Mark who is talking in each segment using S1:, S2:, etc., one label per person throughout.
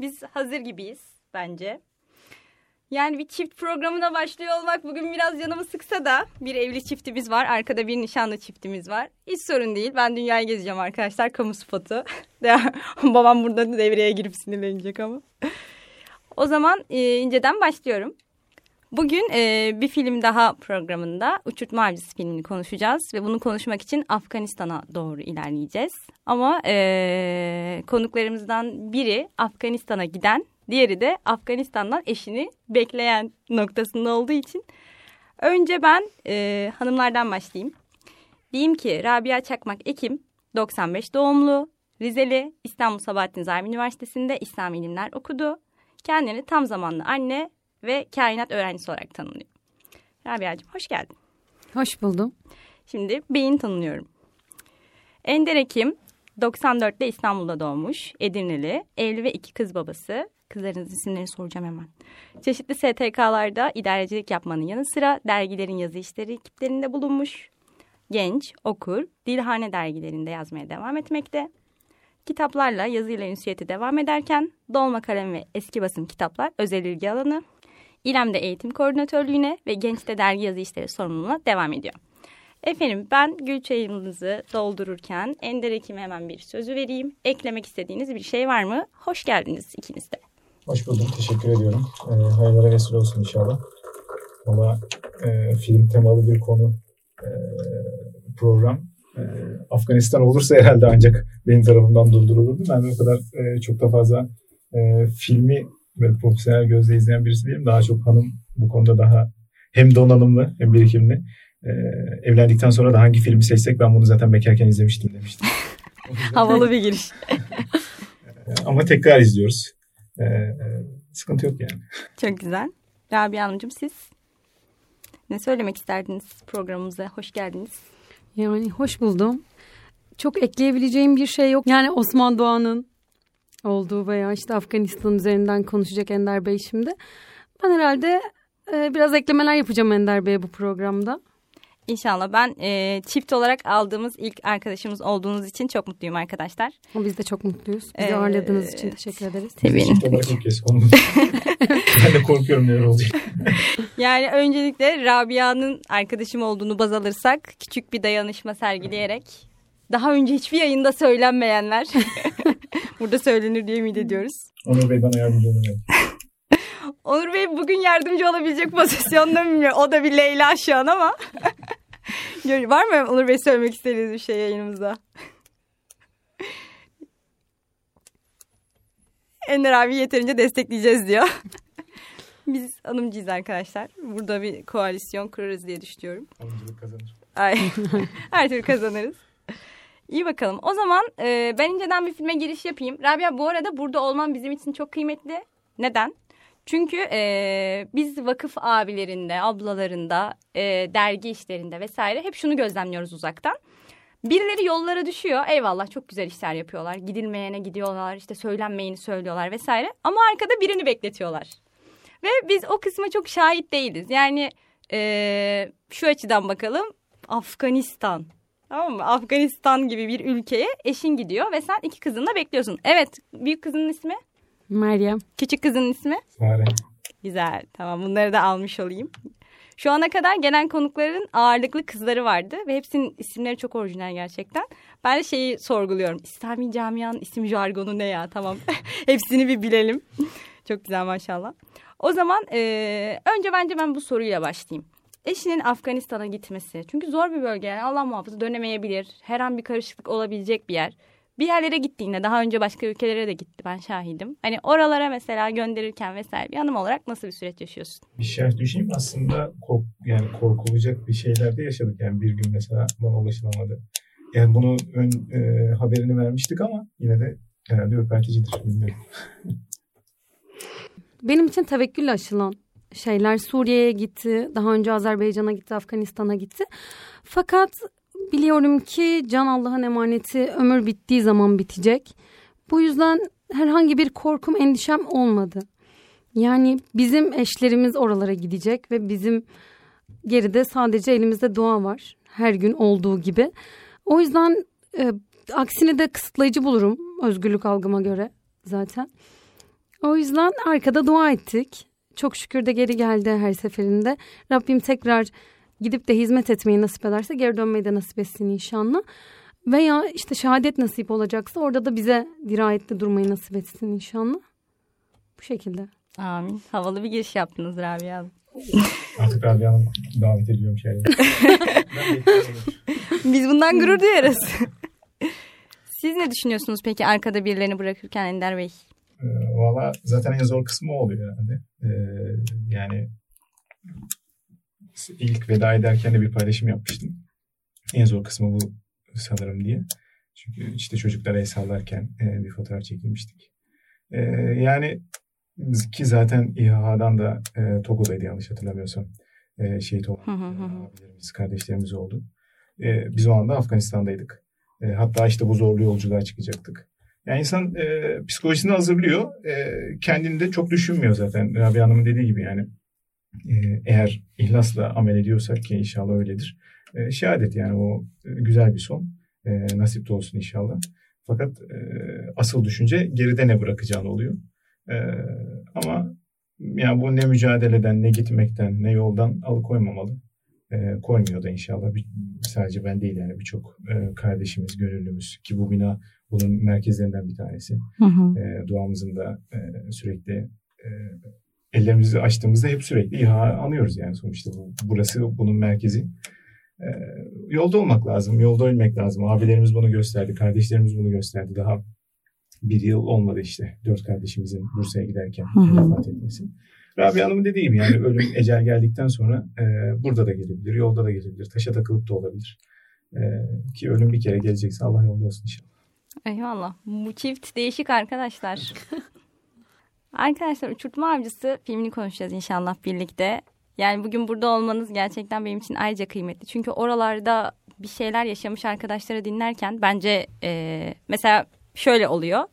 S1: Biz hazır gibiyiz bence. Yani bir çift programına başlıyor olmak bugün biraz canımı sıksa da bir evli çiftimiz var. Arkada bir nişanlı çiftimiz var. Hiç sorun değil. Ben dünyayı gezeceğim arkadaşlar. Kamu spotu. Babam burada devreye girip sinirlenecek ama. o zaman e, inceden başlıyorum. Bugün e, bir film daha programında Uçurtma Avcısı filmini konuşacağız ve bunu konuşmak için Afganistan'a doğru ilerleyeceğiz. Ama e, konuklarımızdan biri Afganistan'a giden, diğeri de Afganistan'dan eşini bekleyen noktasında olduğu için önce ben e, hanımlardan başlayayım. Diyeyim ki Rabia Çakmak Ekim 95 doğumlu, Rizeli, İstanbul Sabahattin Zaim Üniversitesi'nde İslam ilimler okudu. Kendini tam zamanlı anne ve kainat öğrencisi olarak tanımlıyor. Rabia'cığım hoş geldin.
S2: Hoş buldum.
S1: Şimdi beyin tanınıyorum. Ender Ekim 94'te İstanbul'da doğmuş. Edirneli, evli ve iki kız babası. Kızlarınızın isimlerini soracağım hemen. Çeşitli STK'larda idarecilik yapmanın yanı sıra dergilerin yazı işleri ekiplerinde bulunmuş. Genç, okur, dilhane dergilerinde yazmaya devam etmekte. Kitaplarla yazıyla ünsiyeti devam ederken dolma kalem ve eski basım kitaplar özel ilgi alanı. İrem'de eğitim koordinatörlüğüne ve Genç'te dergi yazı işleri sorumluluğuna devam ediyor. Efendim ben gül doldururken Ender Ekim'e hemen bir sözü vereyim. Eklemek istediğiniz bir şey var mı? Hoş geldiniz ikiniz de.
S3: Hoş buldum. Teşekkür ediyorum. E, hayırlara vesile olsun inşallah. Valla e, film temalı bir konu e, program. E, Afganistan olursa herhalde ancak benim tarafımdan durdurulurdu. Ben o kadar e, çok da fazla e, filmi böyle profesyonel gözle izleyen birisi değilim. Daha çok hanım bu konuda daha hem donanımlı hem birikimli. Ee, evlendikten sonra da hangi filmi seçsek ben bunu zaten bekarken izlemiştim demiştim.
S1: Havalı bir giriş.
S3: Ama tekrar izliyoruz. Ee, sıkıntı yok yani.
S1: Çok güzel. Rabia Hanımcığım siz ne söylemek isterdiniz programımıza? Hoş geldiniz.
S2: Yani hoş buldum. Çok ekleyebileceğim bir şey yok. Yani Osman Doğan'ın olduğu veya işte Afganistan üzerinden konuşacak Ender Bey şimdi. Ben herhalde e, biraz eklemeler yapacağım Ender Bey'e bu programda.
S1: İnşallah ben e, çift olarak aldığımız ilk arkadaşımız olduğunuz için çok mutluyum arkadaşlar.
S2: Biz de çok mutluyuz. Bizi ee, ağırladığınız için teşekkür ederiz.
S3: Tabii. Çift olarak ilk kez ben de korkuyorum neler olacak.
S1: yani öncelikle Rabia'nın arkadaşım olduğunu baz alırsak küçük bir dayanışma sergileyerek daha önce hiçbir yayında söylenmeyenler burada söylenir diye ümit ediyoruz.
S3: Onur Bey bana yardımcı olun.
S1: Onur Bey bugün yardımcı olabilecek pozisyonda mı? O da bir Leyla şu an ama. Var mı Onur Bey söylemek istediğiniz bir şey yayınımızda? Ender abi yeterince destekleyeceğiz diyor. Biz hanımcıyız arkadaşlar. Burada bir koalisyon kurarız diye düşünüyorum.
S3: Hanımcılık kazanır.
S1: Ay, her türlü kazanırız. İyi bakalım. O zaman e, ben inceden bir filme giriş yapayım. Rabia bu arada burada olman bizim için çok kıymetli. Neden? Çünkü e, biz vakıf abilerinde, ablalarında, e, dergi işlerinde vesaire hep şunu gözlemliyoruz uzaktan. Birileri yollara düşüyor. Eyvallah çok güzel işler yapıyorlar. Gidilmeyene gidiyorlar, işte söylenmeyeni söylüyorlar vesaire. Ama arkada birini bekletiyorlar. Ve biz o kısma çok şahit değiliz. Yani e, şu açıdan bakalım. Afganistan. Tamam mı? Afganistan gibi bir ülkeye eşin gidiyor ve sen iki kızınla bekliyorsun. Evet, büyük kızının ismi?
S2: Meryem.
S1: Küçük kızın ismi?
S3: Sare.
S1: Güzel. Tamam bunları da almış olayım. Şu ana kadar gelen konukların ağırlıklı kızları vardı ve hepsinin isimleri çok orijinal gerçekten. Ben de şeyi sorguluyorum. İslami camianın isim jargonu ne ya? Tamam. Hepsini bir bilelim. çok güzel maşallah. O zaman e, önce bence ben bu soruyla başlayayım. Eşinin Afganistan'a gitmesi. Çünkü zor bir bölge yani Allah muhafaza dönemeyebilir. Her an bir karışıklık olabilecek bir yer bir yerlere gittiğinde daha önce başka ülkelere de gitti ben şahidim. Hani oralara mesela gönderirken vesaire bir hanım olarak nasıl bir süreç yaşıyorsun?
S3: Bir şart düşeyim aslında kork, yani korkulacak bir şeyler de yaşadık. Yani bir gün mesela bana ulaşılamadı. Yani bunu ön e, haberini vermiştik ama yine de herhalde ürperticidir bilmiyorum.
S2: Benim için tevekkülle aşılan şeyler Suriye'ye gitti, daha önce Azerbaycan'a gitti, Afganistan'a gitti. Fakat biliyorum ki can Allah'ın emaneti ömür bittiği zaman bitecek. Bu yüzden herhangi bir korkum, endişem olmadı. Yani bizim eşlerimiz oralara gidecek ve bizim geride sadece elimizde dua var. Her gün olduğu gibi. O yüzden e, aksini de kısıtlayıcı bulurum özgürlük algıma göre zaten. O yüzden arkada dua ettik. Çok şükür de geri geldi her seferinde. Rabbim tekrar gidip de hizmet etmeyi nasip ederse geri dönmeyi de nasip etsin inşallah. Veya işte şehadet nasip olacaksa orada da bize dirayetli durmayı nasip etsin inşallah. Bu şekilde.
S1: Amin. Havalı bir giriş yaptınız Rabia Hanım.
S3: Artık Rabia Hanım davet ediyorum şeye.
S1: Biz bundan gurur duyarız. Siz ne düşünüyorsunuz peki arkada birilerini bırakırken Ender Bey?
S3: E, Valla zaten en zor kısmı o oluyor herhalde. E, yani ilk veda ederken de bir paylaşım yapmıştım. En zor kısmı bu sanırım diye. Çünkü işte çocuklara el sallarken e, bir fotoğraf çekilmiştik. E, yani ki zaten İHA'dan da e, Togo'daydı yanlış hatırlamıyorsam. E, şehit olan e, abilerimiz, kardeşlerimiz oldu. E, biz o anda Afganistan'daydık. E, hatta işte bu zorlu yolculuğa çıkacaktık. Yani insan e, psikolojisini hazırlıyor. E, kendini de çok düşünmüyor zaten. Rabia Hanım'ın dediği gibi yani. E, eğer ihlasla amel ediyorsak ki inşallah öyledir. E, şehadet yani o e, güzel bir son. E, nasip de olsun inşallah. Fakat e, asıl düşünce geride ne bırakacağın oluyor. E, ama yani bu ne mücadeleden, ne gitmekten, ne yoldan alıkoymamalı. E, koymuyor da inşallah. Bir, sadece ben değil yani birçok e, kardeşimiz, gönüllümüz ki bu bina bunun merkezlerinden bir tanesi. E, duamızın da e, sürekli e, ellerimizi açtığımızda hep sürekli İHA anıyoruz yani sonuçta. Bu, burası bunun merkezi. E, yolda olmak lazım, yolda ölmek lazım. Abilerimiz bunu gösterdi, kardeşlerimiz bunu gösterdi. Daha bir yıl olmadı işte dört kardeşimizin Bursa'ya giderken
S1: Hı hı.
S3: vefat etmesi. Rabia Hanım'ın dediği gibi yani ölüm ecel geldikten sonra e, burada da gelebilir, yolda da gelebilir, taşa takılıp da olabilir. E, ki ölüm bir kere gelecekse Allah yolda olsun inşallah.
S1: Eyvallah. Bu çift değişik arkadaşlar. arkadaşlar Uçurtma Avcısı filmini konuşacağız inşallah birlikte. Yani bugün burada olmanız gerçekten benim için ayrıca kıymetli. Çünkü oralarda bir şeyler yaşamış arkadaşları dinlerken bence e, mesela şöyle oluyor.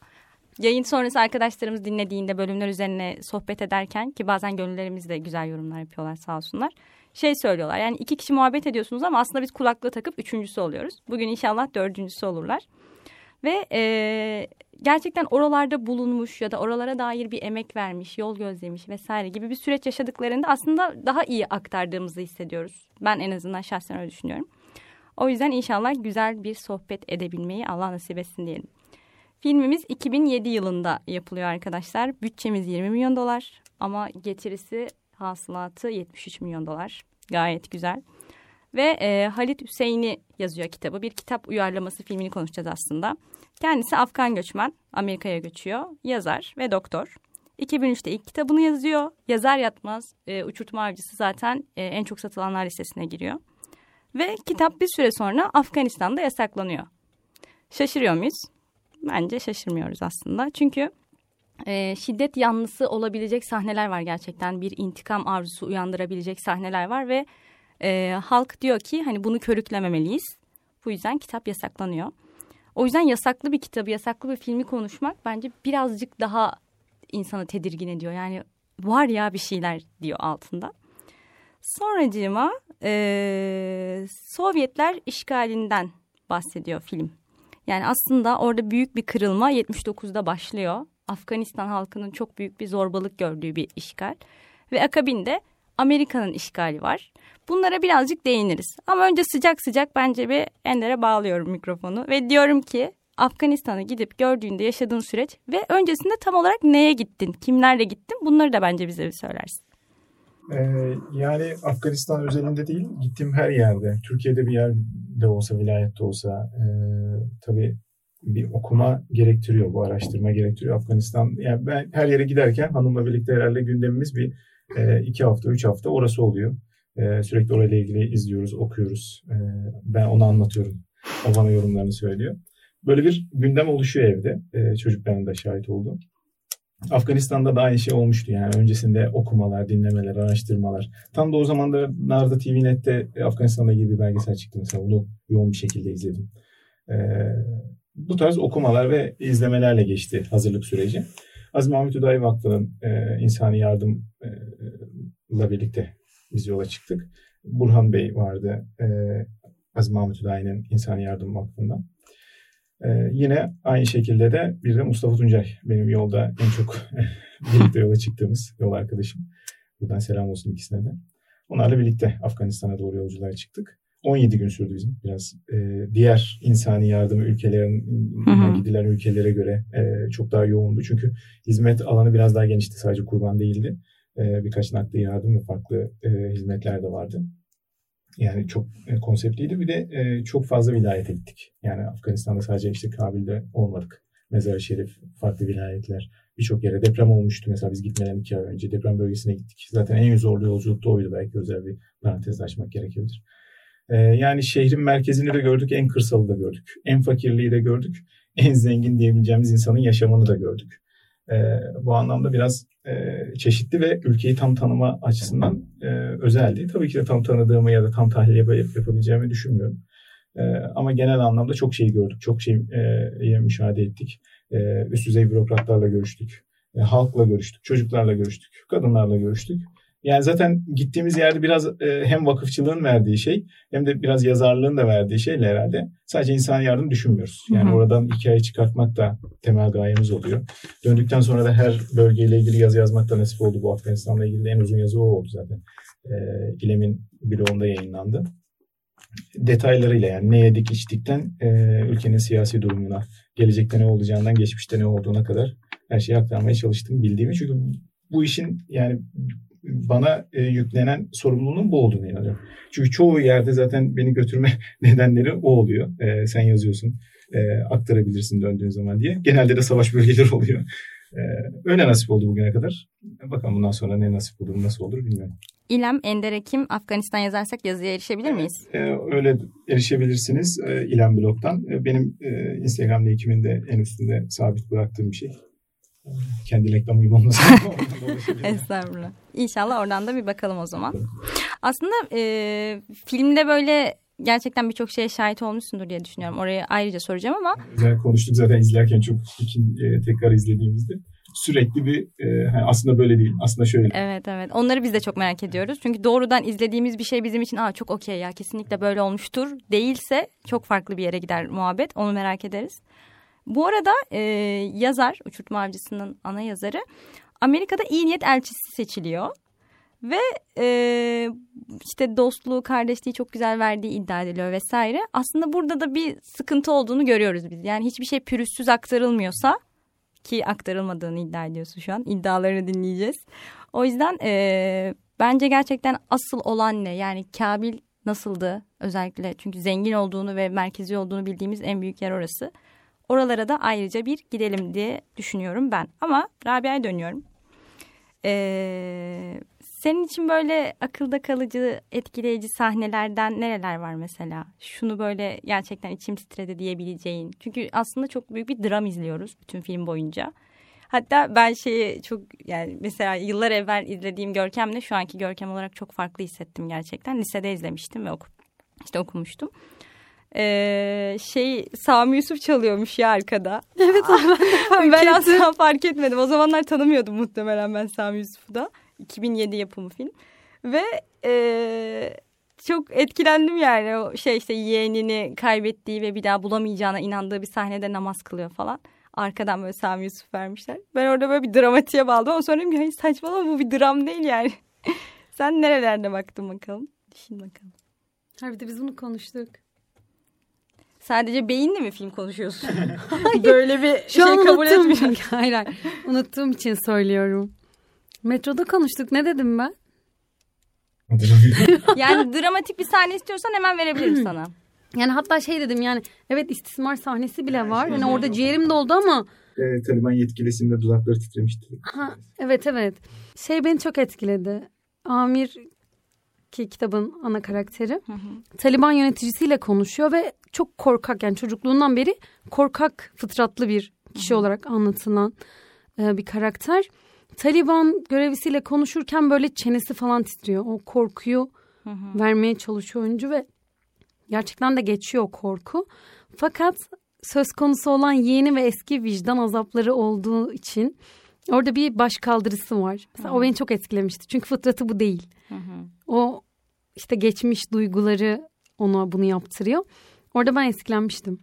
S1: Yayın sonrası arkadaşlarımız dinlediğinde bölümler üzerine sohbet ederken ki bazen gönüllerimiz de güzel yorumlar yapıyorlar sağ olsunlar. Şey söylüyorlar yani iki kişi muhabbet ediyorsunuz ama aslında biz kulaklığı takıp üçüncüsü oluyoruz. Bugün inşallah dördüncüsü olurlar. Ve e, gerçekten oralarda bulunmuş ya da oralara dair bir emek vermiş, yol gözlemiş vesaire gibi bir süreç yaşadıklarında aslında daha iyi aktardığımızı hissediyoruz. Ben en azından şahsen öyle düşünüyorum. O yüzden inşallah güzel bir sohbet edebilmeyi Allah nasip etsin diyelim. Filmimiz 2007 yılında yapılıyor arkadaşlar. Bütçemiz 20 milyon dolar ama getirisi hasılatı 73 milyon dolar. Gayet güzel. Ve e, Halit Hüseyin'i yazıyor kitabı. Bir kitap uyarlaması filmini konuşacağız aslında. Kendisi Afgan göçmen. Amerika'ya göçüyor. Yazar ve doktor. 2003'te ilk kitabını yazıyor. Yazar yatmaz e, Uçurtma Avcısı zaten e, en çok satılanlar listesine giriyor. Ve kitap bir süre sonra Afganistan'da yasaklanıyor. Şaşırıyor muyuz? Bence şaşırmıyoruz aslında. Çünkü e, şiddet yanlısı olabilecek sahneler var gerçekten. Bir intikam arzusu uyandırabilecek sahneler var ve e, halk diyor ki hani bunu körüklememeliyiz. Bu yüzden kitap yasaklanıyor. O yüzden yasaklı bir kitabı, yasaklı bir filmi konuşmak bence birazcık daha insanı tedirgin ediyor. Yani var ya bir şeyler diyor altında. Sonracığıma e, Sovyetler işgalinden bahsediyor film. Yani aslında orada büyük bir kırılma 79'da başlıyor. Afganistan halkının çok büyük bir zorbalık gördüğü bir işgal. Ve akabinde Amerika'nın işgali var. Bunlara birazcık değiniriz. Ama önce sıcak sıcak bence bir Ender'e bağlıyorum mikrofonu. Ve diyorum ki Afganistan'a gidip gördüğünde yaşadığın süreç ve öncesinde tam olarak neye gittin, kimlerle gittin bunları da bence bize bir söylersin.
S3: Ee, yani Afganistan özelinde değil, gittiğim her yerde, Türkiye'de bir yerde olsa, vilayette olsa e, tabii bir okuma gerektiriyor, bu araştırma gerektiriyor. Afganistan, yani ben her yere giderken hanımla birlikte herhalde gündemimiz bir e, iki hafta, üç hafta orası oluyor. E, sürekli orayla ilgili izliyoruz, okuyoruz. E, ben ona anlatıyorum, o bana yorumlarını söylüyor. Böyle bir gündem oluşuyor evde, e, çocukların da şahit oldu. Afganistan'da da aynı şey olmuştu yani öncesinde okumalar, dinlemeler, araştırmalar. Tam da o zamanlarda TV.net'te Afganistan'da ilgili bir belgesel çıktı mesela bunu yoğun bir şekilde izledim. Ee, bu tarz okumalar ve izlemelerle geçti hazırlık süreci. Aziz Mahmut Hüdayi Vakfı'nın e, insani yardımla birlikte biz yola çıktık. Burhan Bey vardı e, Aziz Mahmut Hüdayi'nin insani yardım vakfından. Ee, yine aynı şekilde de bir de Mustafa Tuncay benim yolda en çok birlikte yola çıktığımız yol arkadaşım. Buradan selam olsun ikisine de. Onlarla birlikte Afganistan'a doğru yolculuğa çıktık. 17 gün sürdü bizim. Biraz e, diğer insani yardım ülkelerin gidilen ülkelere göre e, çok daha yoğundu. Çünkü hizmet alanı biraz daha genişti. Sadece kurban değildi. E, birkaç nakli yardım ve farklı e, hizmetler de vardı. Yani çok e, konseptliydi. Bir de e, çok fazla vilayete gittik. Yani Afganistan'da sadece işte Kabil'de olmadık. Mezar-ı Şerif, farklı vilayetler, birçok yere deprem olmuştu. Mesela biz gitmeden iki ay önce deprem bölgesine gittik. Zaten en zorlu yolculuk da oydu. Belki özel bir parantez açmak gerekebilir. Ee, yani şehrin merkezini de gördük, en kırsalı da gördük. En fakirliği de gördük. En zengin diyebileceğimiz insanın yaşamını da gördük. Ee, bu anlamda biraz e, çeşitli ve ülkeyi tam tanıma açısından e, özeldi. Tabii ki de tam tanıdığımı ya da tam tahlil yap- yapabileceğimi düşünmüyorum. E, ama genel anlamda çok şey gördük, çok şey e, müşahede ettik. E, üst düzey bürokratlarla görüştük, e, halkla görüştük, çocuklarla görüştük, kadınlarla görüştük. Yani zaten gittiğimiz yerde biraz e, hem vakıfçılığın verdiği şey hem de biraz yazarlığın da verdiği şeyle herhalde sadece insan yardım düşünmüyoruz. Yani Hı-hı. oradan hikaye çıkartmak da temel gayemiz oluyor. Döndükten sonra da her bölgeyle ilgili yazı yazmak da nasip oldu. Bu Afganistan'la ilgili en uzun yazı o oldu zaten. E, İlem'in blogunda yayınlandı. Detaylarıyla yani ne yedik içtikten e, ülkenin siyasi durumuna, gelecekte ne olacağından, geçmişte ne olduğuna kadar her şeyi aktarmaya çalıştım bildiğimi. Çünkü bu işin yani bana e, yüklenen sorumluluğun bu olduğunu inanıyorum. Çünkü çoğu yerde zaten beni götürme nedenleri o oluyor. E, sen yazıyorsun, e, aktarabilirsin döndüğün zaman diye. Genelde de savaş bölgeleri oluyor. E, öyle nasip oldu bugüne kadar. Bakalım bundan sonra ne nasip olur, nasıl olur bilmiyorum.
S1: İlem Ender Ekim Afganistan yazarsak yazıya erişebilir miyiz?
S3: E, öyle erişebilirsiniz e, İlem Blog'dan. E, benim e, Instagram linkimin de en üstünde sabit bıraktığım bir şey. Kendi reklamı gibi olmasın.
S1: Estağfurullah. İnşallah oradan da bir bakalım o zaman. Aslında e, filmde böyle gerçekten birçok şeye şahit olmuşsundur diye düşünüyorum. Orayı ayrıca soracağım ama.
S3: Güzel konuştuk zaten izlerken çok ikin, e, tekrar izlediğimizde. Sürekli bir e, aslında böyle değil aslında şöyle.
S1: Evet evet onları biz de çok merak ediyoruz. Çünkü doğrudan izlediğimiz bir şey bizim için Aa, çok okey ya kesinlikle böyle olmuştur değilse çok farklı bir yere gider muhabbet onu merak ederiz. Bu arada e, yazar, Uçurtma Avcısı'nın ana yazarı Amerika'da iyi niyet elçisi seçiliyor. Ve e, işte dostluğu, kardeşliği çok güzel verdiği iddia ediliyor vesaire. Aslında burada da bir sıkıntı olduğunu görüyoruz biz. Yani hiçbir şey pürüzsüz aktarılmıyorsa ki aktarılmadığını iddia ediyorsun şu an. İddialarını dinleyeceğiz. O yüzden e, bence gerçekten asıl olan ne? Yani Kabil nasıldı özellikle? Çünkü zengin olduğunu ve merkezi olduğunu bildiğimiz en büyük yer orası. Oralara da ayrıca bir gidelim diye düşünüyorum ben. Ama Rabia'ya dönüyorum. Ee, senin için böyle akılda kalıcı, etkileyici sahnelerden nereler var mesela? Şunu böyle gerçekten içim titredi diyebileceğin. Çünkü aslında çok büyük bir dram izliyoruz bütün film boyunca. Hatta ben şeyi çok yani mesela yıllar evvel izlediğim Görkem'le şu anki Görkem olarak çok farklı hissettim gerçekten. Lisede izlemiştim ve oku, işte okumuştum e, şey Sami Yusuf çalıyormuş ya arkada.
S2: Evet ben,
S1: ben asla fark etmedim. O zamanlar tanımıyordum muhtemelen ben Sami Yusuf'u da. 2007 yapımı film. Ve e, çok etkilendim yani. O şey işte yeğenini kaybettiği ve bir daha bulamayacağına inandığı bir sahnede namaz kılıyor falan. Arkadan böyle Sami Yusuf vermişler. Ben orada böyle bir dramatiğe bağladım. Ama sonra dedim ki saçmalama bu bir dram değil yani. Sen nerelerde baktın bakalım? Düşün bakalım.
S2: Ha bir de biz bunu konuştuk.
S1: Sadece beyinle mi film konuşuyorsun? Böyle bir Şu şey an kabul etmiyorum.
S2: hayır hayır. Unuttuğum için söylüyorum. Metroda konuştuk. Ne dedim ben?
S1: yani dramatik bir sahne istiyorsan hemen verebilirim sana.
S2: Yani hatta şey dedim yani evet istismar sahnesi bile var. Yani orada ciğerim doldu ama.
S3: E, Taliban yetkilisinde dudakları titremişti.
S2: Ha, evet evet. Şey beni çok etkiledi. Amir ki kitabın ana karakteri hı hı. Taliban yöneticisiyle konuşuyor ve çok korkak yani çocukluğundan beri korkak fıtratlı bir kişi hı hı. olarak anlatılan e, bir karakter. Taliban görevlisiyle konuşurken böyle çenesi falan titriyor. O korkuyu hı hı. vermeye çalışıyor oyuncu ve gerçekten de geçiyor korku. Fakat söz konusu olan yeni ve eski vicdan azapları olduğu için orada bir baş kaldırısı var. Mesela o beni çok etkilemişti. Çünkü fıtratı bu değil. Hı hı. O işte geçmiş duyguları ona bunu yaptırıyor. Orada ben etkilenmiştim.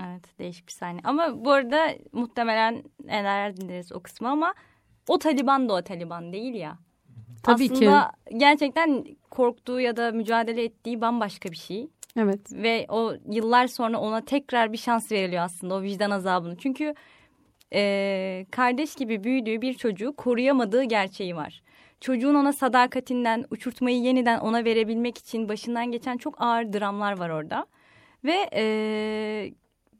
S1: Evet değişik bir sahne. Ama bu arada muhtemelen neler dinleriz o kısmı ama o Taliban da o Taliban değil ya.
S2: Tabii
S1: Aslında
S2: ki.
S1: gerçekten korktuğu ya da mücadele ettiği bambaşka bir şey.
S2: Evet.
S1: Ve o yıllar sonra ona tekrar bir şans veriliyor aslında o vicdan azabını. Çünkü e, kardeş gibi büyüdüğü bir çocuğu koruyamadığı gerçeği var. Çocuğun ona sadakatinden, uçurtmayı yeniden ona verebilmek için başından geçen çok ağır dramlar var orada. Ve e,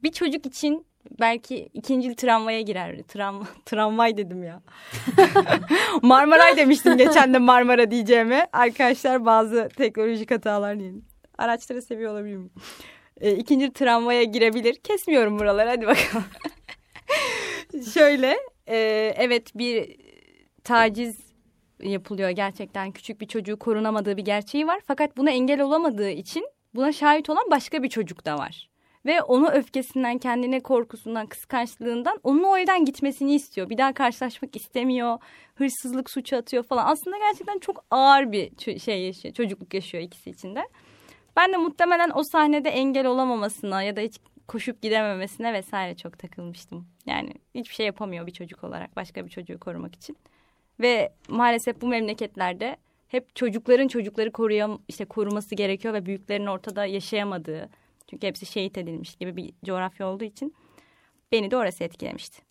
S1: bir çocuk için belki ikinci tramvaya girer. Tram, tramvay dedim ya. Marmaray demiştim geçen de Marmara diyeceğime. Arkadaşlar bazı teknolojik hatalar diyelim. Araçları seviyor olabilir? E, ikinci tramvaya girebilir. Kesmiyorum buraları hadi bakalım. Şöyle e, evet bir taciz yapılıyor gerçekten. Küçük bir çocuğu korunamadığı bir gerçeği var. Fakat buna engel olamadığı için buna şahit olan başka bir çocuk da var. Ve onu öfkesinden, kendine korkusundan, kıskançlığından onun o evden gitmesini istiyor. Bir daha karşılaşmak istemiyor. Hırsızlık suçu atıyor falan. Aslında gerçekten çok ağır bir şey yaşıyor, çocukluk yaşıyor ikisi içinde. Ben de muhtemelen o sahnede engel olamamasına ya da hiç koşup gidememesine vesaire çok takılmıştım. Yani hiçbir şey yapamıyor bir çocuk olarak başka bir çocuğu korumak için. Ve maalesef bu memleketlerde hep çocukların çocukları koruyam işte koruması gerekiyor ve büyüklerin ortada yaşayamadığı çünkü hepsi şehit edilmiş gibi bir coğrafya olduğu için beni de orası etkilemişti.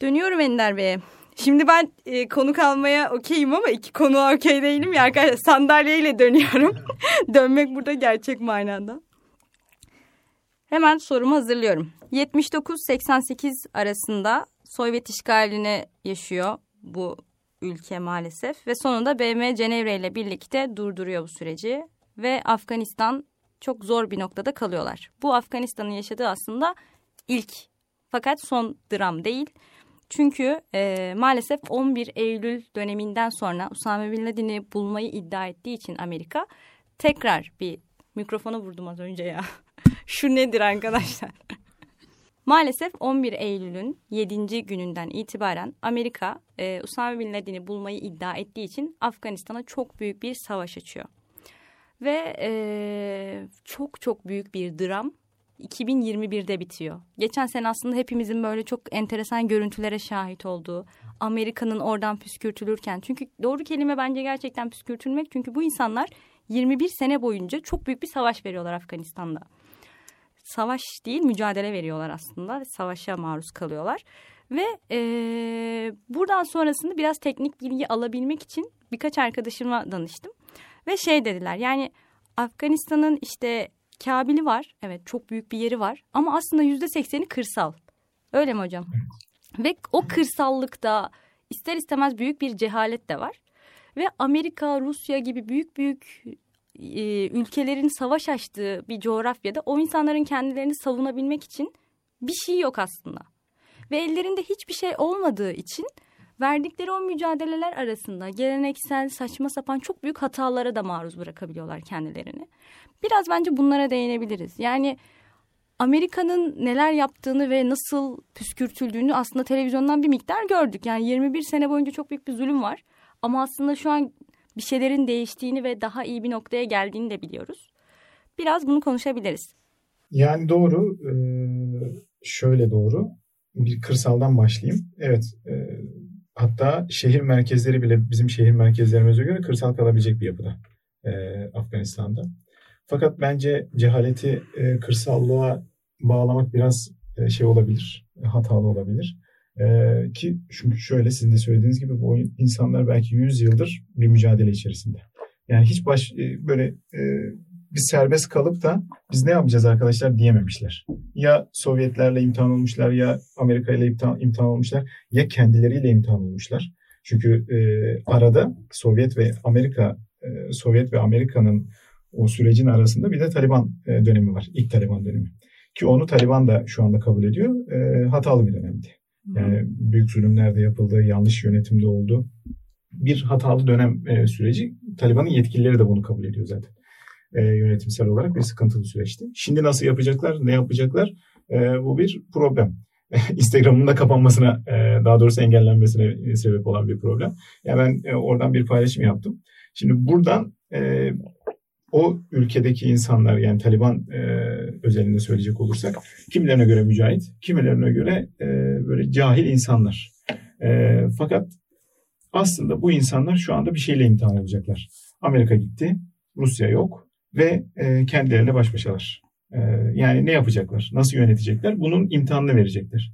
S1: Dönüyorum Ender Bey'e. Şimdi ben e, konuk almaya okeyim ama iki konuğa okey değilim ya arkadaşlar. Sandalyeyle dönüyorum. Dönmek burada gerçek manada. Hemen sorumu hazırlıyorum. 79-88 arasında Sovyet işgaline yaşıyor bu ülke maalesef. Ve sonunda BM Cenevre ile birlikte durduruyor bu süreci. Ve Afganistan çok zor bir noktada kalıyorlar. Bu Afganistan'ın yaşadığı aslında ilk fakat son dram değil. Çünkü e, maalesef 11 Eylül döneminden sonra Usame Bin Laden'i bulmayı iddia ettiği için Amerika tekrar bir mikrofonu vurdum az önce ya. Şu nedir arkadaşlar? Maalesef 11 Eylül'ün 7. gününden itibaren Amerika e, Usame Bin Laden'i bulmayı iddia ettiği için Afganistan'a çok büyük bir savaş açıyor. Ve e, çok çok büyük bir dram 2021'de bitiyor. Geçen sene aslında hepimizin böyle çok enteresan görüntülere şahit olduğu, Amerika'nın oradan püskürtülürken. Çünkü doğru kelime bence gerçekten püskürtülmek. Çünkü bu insanlar 21 sene boyunca çok büyük bir savaş veriyorlar Afganistan'da. Savaş değil mücadele veriyorlar aslında. Savaşa maruz kalıyorlar. Ve e, buradan sonrasında biraz teknik bilgi alabilmek için birkaç arkadaşıma danıştım. Ve şey dediler yani Afganistan'ın işte Kabil'i var. Evet çok büyük bir yeri var. Ama aslında yüzde sekseni kırsal. Öyle mi hocam? Ve o kırsallıkta ister istemez büyük bir cehalet de var. Ve Amerika, Rusya gibi büyük büyük e, ülkelerin savaş açtığı bir coğrafyada o insanların kendilerini savunabilmek için bir şey yok aslında. Ve ellerinde hiçbir şey olmadığı için verdikleri o mücadeleler arasında geleneksel saçma sapan çok büyük hatalara da maruz bırakabiliyorlar kendilerini. Biraz bence bunlara değinebiliriz. Yani Amerika'nın neler yaptığını ve nasıl püskürtüldüğünü aslında televizyondan bir miktar gördük. Yani 21 sene boyunca çok büyük bir zulüm var. Ama aslında şu an bir şeylerin değiştiğini ve daha iyi bir noktaya geldiğini de biliyoruz. Biraz bunu konuşabiliriz.
S3: Yani doğru. Şöyle doğru. Bir kırsaldan başlayayım. Evet. Hatta şehir merkezleri bile bizim şehir merkezlerimize göre kırsal kalabilecek bir yapıda Afganistan'da. Fakat bence cehaleti kırsallığa bağlamak biraz şey olabilir, hatalı olabilir. Ee, ki çünkü şöyle sizin de söylediğiniz gibi bu insanlar belki 100 yıldır bir mücadele içerisinde. Yani hiç baş e, böyle e, bir serbest kalıp da biz ne yapacağız arkadaşlar diyememişler. Ya Sovyetlerle imtihan olmuşlar ya Amerika ile imtihan, imtihan olmuşlar ya kendileriyle imtihan olmuşlar. Çünkü e, arada Sovyet ve Amerika e, Sovyet ve Amerika'nın o sürecin arasında bir de Taliban e, dönemi var. İlk Taliban dönemi. Ki onu Taliban da şu anda kabul ediyor. E, hatalı bir dönemdi. Yani büyük zulümler de yapıldı, yanlış yönetimde oldu. Bir hatalı dönem e, süreci. Taliban'ın yetkilileri de bunu kabul ediyor zaten. E, yönetimsel olarak bir sıkıntılı süreçti. Şimdi nasıl yapacaklar, ne yapacaklar? E, bu bir problem. Instagram'ın da kapanmasına, e, daha doğrusu engellenmesine sebep olan bir problem. Yani ben e, oradan bir paylaşım yaptım. Şimdi buradan e, o ülkedeki insanlar yani Taliban e, özelinde söyleyecek olursak kimilerine göre mücahit, kimilerine göre e, böyle cahil insanlar. E, fakat aslında bu insanlar şu anda bir şeyle imtihan olacaklar. Amerika gitti, Rusya yok ve e, kendileriyle baş başalar. E, yani ne yapacaklar, nasıl yönetecekler bunun imtihanını verecekler.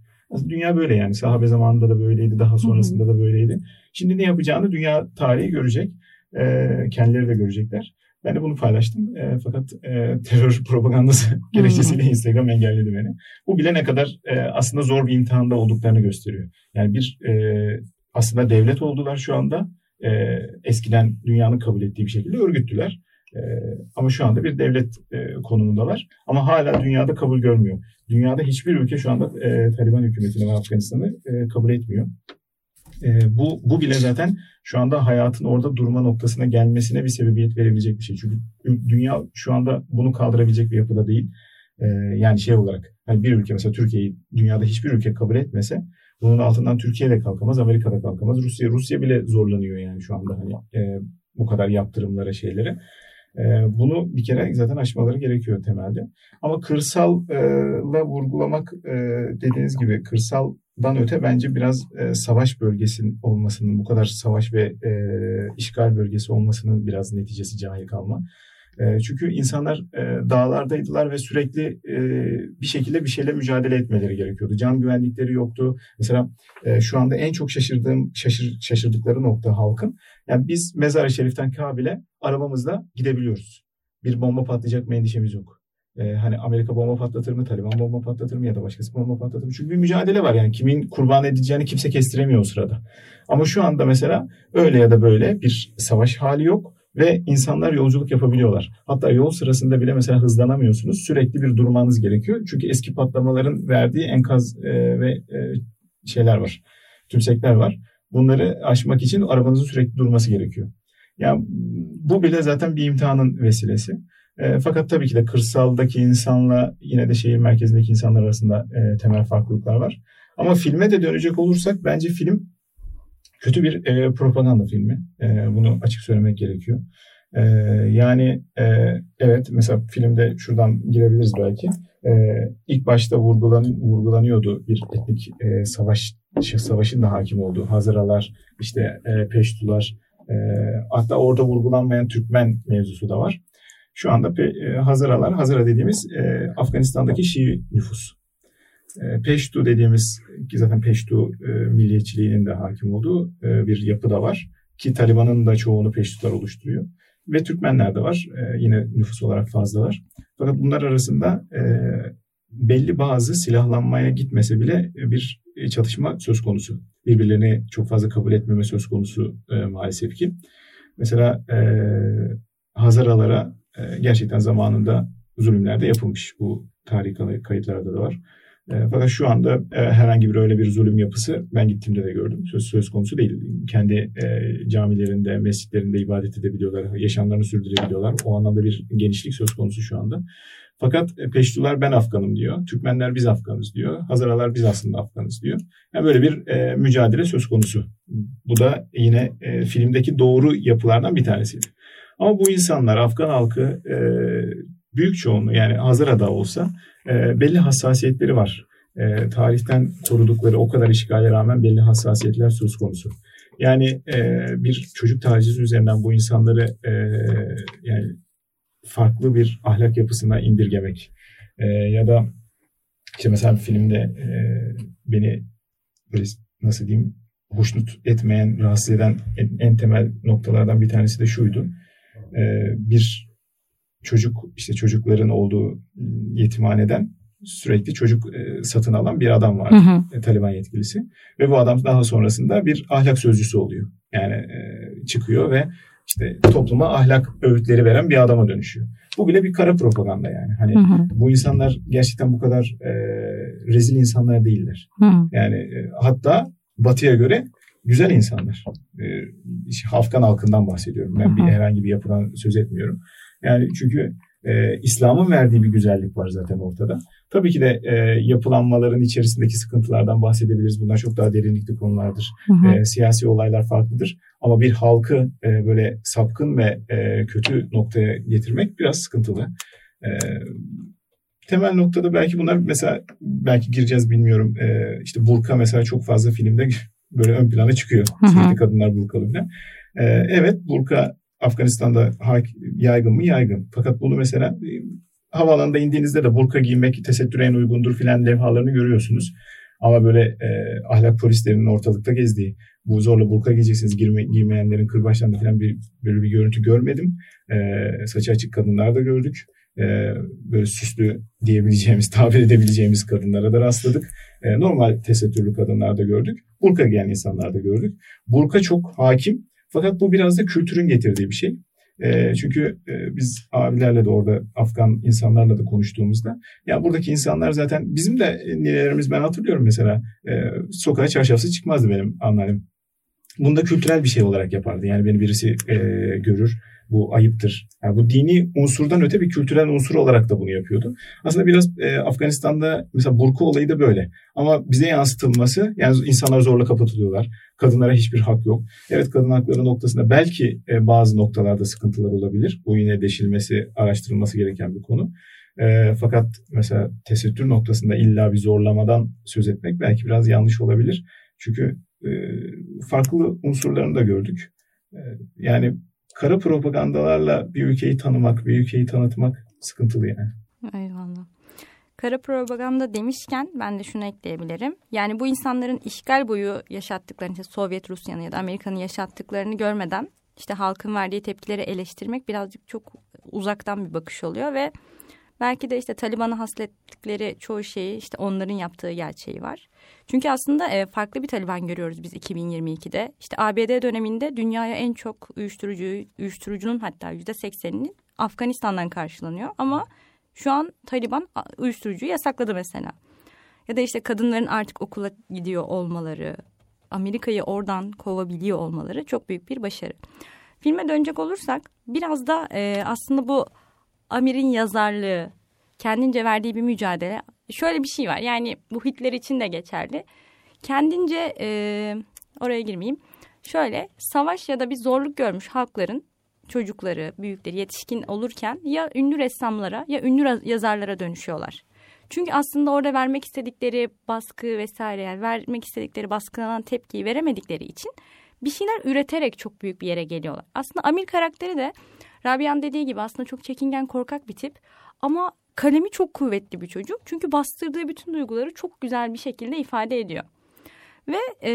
S3: Dünya böyle yani sahabe zamanında da böyleydi, daha sonrasında da böyleydi. Şimdi ne yapacağını dünya tarihi görecek, e, kendileri de görecekler. Ben de bunu paylaştım. E, fakat e, terör propagandası gerekçesiyle Instagram engelledi beni. Bu bile ne kadar e, aslında zor bir imtihanda olduklarını gösteriyor. Yani bir e, aslında devlet oldular şu anda. E, eskiden dünyanın kabul ettiği bir şekilde örgüttüler. E, ama şu anda bir devlet e, konumundalar. Ama hala dünyada kabul görmüyor. Dünyada hiçbir ülke şu anda e, Taliban hükümetini ve Afganistan'ı e, kabul etmiyor. E, bu, bu bile zaten şu anda hayatın orada durma noktasına gelmesine bir sebebiyet verebilecek bir şey. Çünkü dünya şu anda bunu kaldırabilecek bir yapıda değil. E, yani şey olarak yani bir ülke mesela Türkiye'yi dünyada hiçbir ülke kabul etmese bunun altından Türkiye de kalkamaz, Amerika da kalkamaz. Rusya Rusya bile zorlanıyor yani şu anda hani e, bu kadar yaptırımlara şeylere. E, bunu bir kere zaten aşmaları gerekiyor temelde. Ama kırsalla vurgulamak e, dediğiniz gibi kırsaldan öte bence biraz e, savaş bölgesinin olmasının bu kadar savaş ve e, işgal bölgesi olmasının biraz neticesi cahil kalma. E, çünkü insanlar e, dağlardaydılar ve sürekli e, bir şekilde bir şeyle mücadele etmeleri gerekiyordu. Can güvenlikleri yoktu. Mesela e, şu anda en çok şaşırdığım şaşır, şaşırdıkları nokta halkın. Yani biz Mezar-ı Şerif'ten Kabil'e arabamızla gidebiliyoruz. Bir bomba patlayacak mı endişemiz yok. Ee, hani Amerika bomba patlatır mı, Taliban bomba patlatır mı ya da başkası bomba patlatır mı? Çünkü bir mücadele var yani kimin kurban edeceğini kimse kestiremiyor o sırada. Ama şu anda mesela öyle ya da böyle bir savaş hali yok ve insanlar yolculuk yapabiliyorlar. Hatta yol sırasında bile mesela hızlanamıyorsunuz. Sürekli bir durmanız gerekiyor. Çünkü eski patlamaların verdiği enkaz e, ve e, şeyler var. Tümsekler var. Bunları aşmak için arabanızın sürekli durması gerekiyor. Yani bu bile zaten bir imtihanın vesilesi. E, fakat tabii ki de kırsaldaki insanla yine de şehir merkezindeki insanlar arasında e, temel farklılıklar var. Ama filme de dönecek olursak bence film kötü bir e, propaganda filmi. E, bunu açık söylemek gerekiyor. E, yani e, evet mesela filmde şuradan girebiliriz belki. E, ilk başta vurgulan, vurgulanıyordu bir etnik e, savaş savaşın da hakim olduğu Hazaralar, işte e, Peştular, e, hatta orada vurgulanmayan Türkmen mevzusu da var. Şu anda e, Hazaralar, Hazara dediğimiz e, Afganistan'daki Şii nüfus. E, Peştu dediğimiz ki zaten Peştu e, milliyetçiliğinin de hakim olduğu e, bir yapı da var. Ki Taliban'ın da çoğunu Peştular oluşturuyor. Ve Türkmenler de var. E, yine nüfus olarak fazlalar. Fakat bunlar arasında e, belli bazı silahlanmaya gitmese bile bir çatışma söz konusu. Birbirlerini çok fazla kabul etmeme söz konusu e, maalesef ki. Mesela e, Hazaralara e, gerçekten zamanında zulümler de yapılmış. Bu tarih kayıtlarda da var. E, fakat şu anda e, herhangi bir öyle bir zulüm yapısı ben gittiğimde de gördüm. Söz, söz konusu değil. Kendi e, camilerinde, mescitlerinde ibadet edebiliyorlar, yaşamlarını sürdürebiliyorlar. O anlamda bir genişlik söz konusu şu anda. Fakat e, Peştular ben Afganım diyor. Türkmenler biz Afganız diyor. Hazaralar biz aslında Afganız diyor. Yani böyle bir e, mücadele söz konusu. Bu da yine filmdeki doğru yapılardan bir tanesiydi. Ama bu insanlar Afgan halkı e, büyük çoğunluğu yani Hazara'da olsa e, belli hassasiyetleri var. E, tarihten korudukları o kadar işgale rağmen belli hassasiyetler söz konusu. Yani e, bir çocuk tacizi üzerinden bu insanları e, yani farklı bir ahlak yapısına indirgemek e, ya da işte mesela bir filmde e, beni böyle nasıl diyeyim hoşnut etmeyen, rahatsız eden en, en temel noktalardan bir tanesi de şuydu. E, bir çocuk işte çocukların olduğu yetimhaneden sürekli çocuk e, satın alan bir adam vardı. Hı hı. E, Taliban yetkilisi. Ve bu adam daha sonrasında bir ahlak sözcüsü oluyor. Yani e, çıkıyor ve işte topluma ahlak öğütleri veren bir adama dönüşüyor. Bu bile bir kara propaganda yani. Hani hı hı. bu insanlar gerçekten bu kadar e, rezil insanlar değiller. Hı. Yani e, hatta Batı'ya göre güzel insanlar. E, işte Afgan halkından bahsediyorum. Ben bir herhangi bir yapıdan söz etmiyorum. Yani çünkü e, İslam'ın verdiği bir güzellik var zaten ortada. Tabii ki de e, yapılanmaların içerisindeki sıkıntılardan bahsedebiliriz. Bunlar çok daha derinlikli konulardır. Hı. E, siyasi olaylar farklıdır. Ama bir halkı e, böyle sapkın ve e, kötü noktaya getirmek biraz sıkıntılı. E, temel noktada belki bunlar mesela belki gireceğiz bilmiyorum. E, işte burka mesela çok fazla filmde böyle ön plana çıkıyor. Sürekli kadınlar burkalı bile. E, evet burka Afganistan'da yaygın mı? Yaygın. Fakat bunu mesela e, havaalanında indiğinizde de burka giymek tesettüre en uygundur filan levhalarını görüyorsunuz. Ama böyle e, ahlak polislerinin ortalıkta gezdiği, bu zorla burka giyeceksiniz girme, giymeyenlerin kırbaçlarında falan bir, böyle bir görüntü görmedim. E, saçı açık kadınlar da gördük. E, böyle süslü diyebileceğimiz, tabir edebileceğimiz kadınlara da rastladık. E, normal tesettürlü kadınlar da gördük. Burka giyen insanlar da gördük. Burka çok hakim fakat bu biraz da kültürün getirdiği bir şey. E, çünkü e, biz abilerle de orada Afgan insanlarla da konuştuğumuzda ya buradaki insanlar zaten bizim de ninelerimiz ben hatırlıyorum mesela e, sokağa çarşafsız çıkmazdı benim anneannem. Bunu da kültürel bir şey olarak yapardı. Yani beni birisi e, görür bu ayıptır. Yani bu dini unsurdan öte bir kültürel unsur olarak da bunu yapıyordu. Aslında biraz e, Afganistan'da mesela burku olayı da böyle. Ama bize yansıtılması yani insanlar zorla kapatılıyorlar. Kadınlara hiçbir hak yok. Evet kadın hakları noktasında belki e, bazı noktalarda sıkıntılar olabilir. Bu yine deşilmesi, araştırılması gereken bir konu. E, fakat mesela tesettür noktasında illa bir zorlamadan söz etmek belki biraz yanlış olabilir. Çünkü e, farklı unsurlarını da gördük. E, yani kara propagandalarla bir ülkeyi tanımak, bir ülkeyi tanıtmak sıkıntılı yani.
S1: Eyvallah. Kara propaganda demişken ben de şunu ekleyebilirim. Yani bu insanların işgal boyu yaşattıklarını, işte Sovyet Rusya'nın ya da Amerika'nın yaşattıklarını görmeden işte halkın verdiği tepkileri eleştirmek birazcık çok uzaktan bir bakış oluyor ve belki de işte Taliban'a haslettikleri çoğu şeyi işte onların yaptığı gerçeği var. Çünkü aslında e, farklı bir Taliban görüyoruz biz 2022'de. İşte ABD döneminde dünyaya en çok uyuşturucu, uyuşturucunun hatta yüzde sekseninin Afganistan'dan karşılanıyor. Ama şu an Taliban uyuşturucuyu yasakladı mesela. Ya da işte kadınların artık okula gidiyor olmaları, Amerika'yı oradan kovabiliyor olmaları çok büyük bir başarı. Filme dönecek olursak biraz da e, aslında bu Amir'in yazarlığı, kendince verdiği bir mücadele şöyle bir şey var. Yani bu Hitler için de geçerli. Kendince e, oraya girmeyeyim. Şöyle savaş ya da bir zorluk görmüş halkların çocukları, büyükleri, yetişkin olurken ya ünlü ressamlara ya ünlü yazarlara dönüşüyorlar. Çünkü aslında orada vermek istedikleri baskı vesaire yani vermek istedikleri baskılanan tepkiyi veremedikleri için bir şeyler üreterek çok büyük bir yere geliyorlar. Aslında Amir karakteri de Rabia'nın dediği gibi aslında çok çekingen korkak bir tip ama kalemi çok kuvvetli bir çocuk. Çünkü bastırdığı bütün duyguları çok güzel bir şekilde ifade ediyor. Ve e,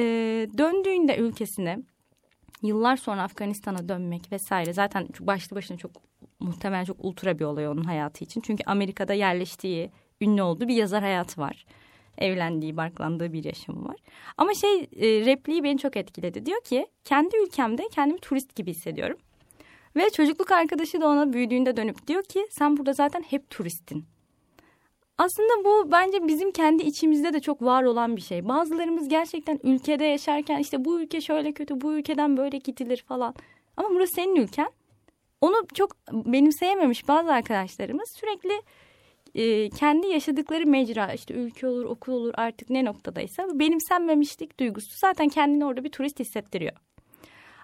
S1: döndüğünde ülkesine yıllar sonra Afganistan'a dönmek vesaire zaten başlı başına çok muhtemelen çok ultra bir olay onun hayatı için. Çünkü Amerika'da yerleştiği, ünlü olduğu bir yazar hayatı var. Evlendiği, barklandığı bir yaşamı var. Ama şey e, repliği beni çok etkiledi. Diyor ki kendi ülkemde kendimi turist gibi hissediyorum. Ve çocukluk arkadaşı da ona büyüdüğünde dönüp diyor ki sen burada zaten hep turistin. Aslında bu bence bizim kendi içimizde de çok var olan bir şey. Bazılarımız gerçekten ülkede yaşarken işte bu ülke şöyle kötü, bu ülkeden böyle gidilir falan. Ama burası senin ülken. Onu çok benimseyememiş bazı arkadaşlarımız sürekli e, kendi yaşadıkları mecra işte ülke olur, okul olur artık ne noktadaysa benimsenmemişlik duygusu zaten kendini orada bir turist hissettiriyor.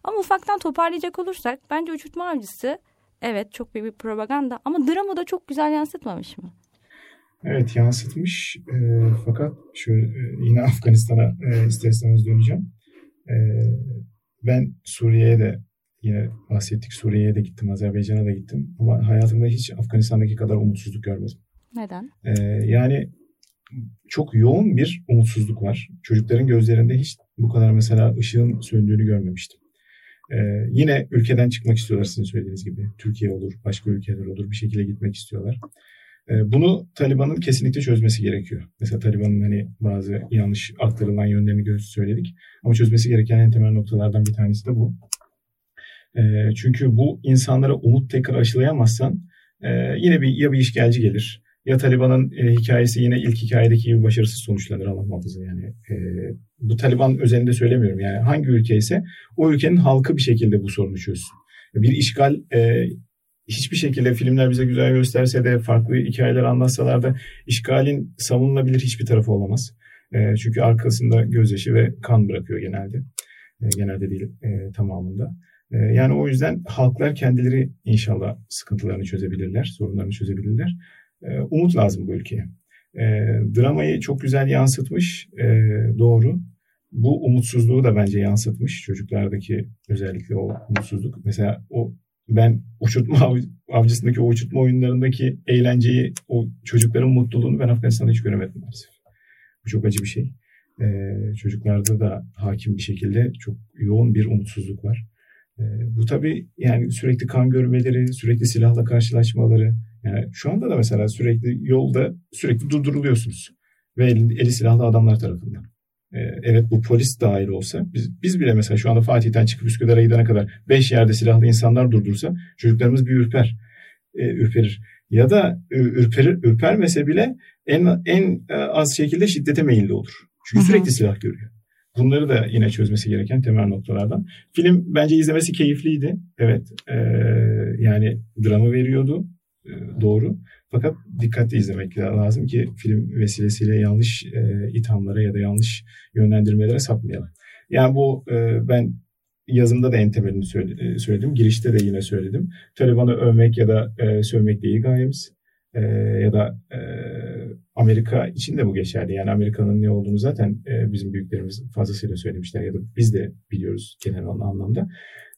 S1: Ama ufaktan toparlayacak olursak bence uçurtma avcısı evet çok büyük bir propaganda ama dramı da çok güzel yansıtmamış mı?
S3: Evet yansıtmış e, fakat şöyle e, yine Afganistan'a e, ister istemez döneceğim. E, ben Suriye'ye de yine bahsettik Suriye'ye de gittim, Azerbaycan'a da gittim ama hayatımda hiç Afganistan'daki kadar umutsuzluk görmedim.
S1: Neden?
S3: E, yani çok yoğun bir umutsuzluk var. Çocukların gözlerinde hiç bu kadar mesela ışığın söndüğünü görmemiştim. Ee, yine ülkeden çıkmak istiyorlar sizin söylediğiniz gibi. Türkiye olur, başka ülkeler olur. Bir şekilde gitmek istiyorlar. Ee, bunu Taliban'ın kesinlikle çözmesi gerekiyor. Mesela Taliban'ın hani bazı yanlış aktarılan yönlerini söyledik. Ama çözmesi gereken en temel noktalardan bir tanesi de bu. Ee, çünkü bu insanlara umut tekrar aşılayamazsan e, yine bir ya bir işgalci gelir ya Taliban'ın e, hikayesi yine ilk hikayedeki gibi başarısız sonuçlanır Allah muhafaza yani. E, bu Taliban özelinde söylemiyorum yani hangi ülke ise o ülkenin halkı bir şekilde bu sorunu çözsün. Bir işgal e, hiçbir şekilde filmler bize güzel gösterse de farklı hikayeler anlatsalar da işgalin savunulabilir hiçbir tarafı olamaz. E, çünkü arkasında gözyaşı ve kan bırakıyor genelde. E, genelde değil e, tamamında. E, yani o yüzden halklar kendileri inşallah sıkıntılarını çözebilirler, sorunlarını çözebilirler. E, umut lazım bu ülkeye. E, dramayı çok güzel yansıtmış, e, doğru. Bu umutsuzluğu da bence yansıtmış çocuklardaki özellikle o umutsuzluk. Mesela o ben uçurtma av, avcısındaki o uçurtma oyunlarındaki eğlenceyi, o çocukların mutluluğunu ben Afganistan'da hiç göremedim maalesef. Bu çok acı bir şey. Ee, çocuklarda da hakim bir şekilde çok yoğun bir umutsuzluk var. Ee, bu tabii yani sürekli kan görmeleri, sürekli silahla karşılaşmaları. Yani şu anda da mesela sürekli yolda sürekli durduruluyorsunuz. Ve eli, eli silahlı adamlar tarafından. Ee, evet bu polis dahil olsa biz, biz bile mesela şu anda Fatih'ten çıkıp Üsküdar'a gidene kadar beş yerde silahlı insanlar durdursa çocuklarımız bir ürper, e, ürperir. Ya da ürperir, ürpermese bile en, en e, az şekilde şiddete meyilli olur. Çünkü Hı-hı. sürekli silah görüyor. Bunları da yine çözmesi gereken temel noktalardan. Film bence izlemesi keyifliydi. Evet e, yani drama veriyordu. E, doğru. Fakat dikkatli izlemek lazım ki film vesilesiyle yanlış e, ithamlara ya da yanlış yönlendirmelere sapmayalım. Yani bu e, ben yazımda da en temelini e, söyledim. Girişte de yine söyledim. Taliban'ı övmek ya da e, sövmek değil gayemiz. E, ya da e, Amerika için de bu geçerli. Yani Amerika'nın ne olduğunu zaten e, bizim büyüklerimiz fazlasıyla söylemişler ya da biz de biliyoruz genel anlamda.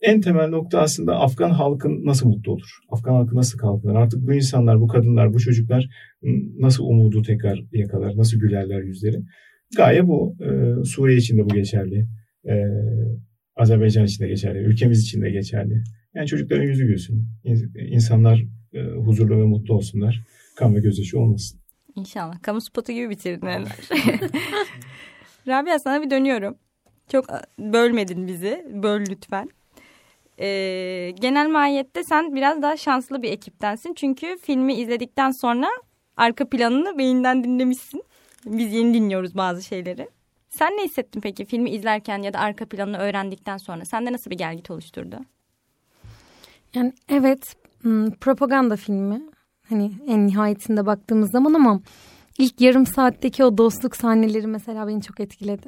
S3: En temel nokta aslında Afgan halkın nasıl mutlu olur? Afgan halkı nasıl kalkınır? Artık bu insanlar, bu kadınlar, bu çocuklar nasıl umudu tekrar yakalar? Nasıl gülerler yüzleri? Gaye bu. E, Suriye için de bu geçerli. E, Azerbaycan için de geçerli. Ülkemiz için de geçerli. Yani çocukların yüzü gülsün. İnsanlar huzurlu ve mutlu olsunlar. Kan ve gözyaşı olmasın.
S1: İnşallah. Kamu spotu gibi bitirdin eller. Rabia sana bir dönüyorum. Çok bölmedin bizi. Böl lütfen. Ee, genel mahiyette sen biraz daha şanslı bir ekiptensin. Çünkü filmi izledikten sonra arka planını beyinden dinlemişsin. Biz yeni dinliyoruz bazı şeyleri. Sen ne hissettin peki filmi izlerken ya da arka planını öğrendikten sonra? Sende nasıl bir gelgit oluşturdu?
S2: Yani evet propaganda filmi Hani en nihayetinde baktığımız zaman ama ilk yarım saatteki o dostluk sahneleri mesela beni çok etkiledi.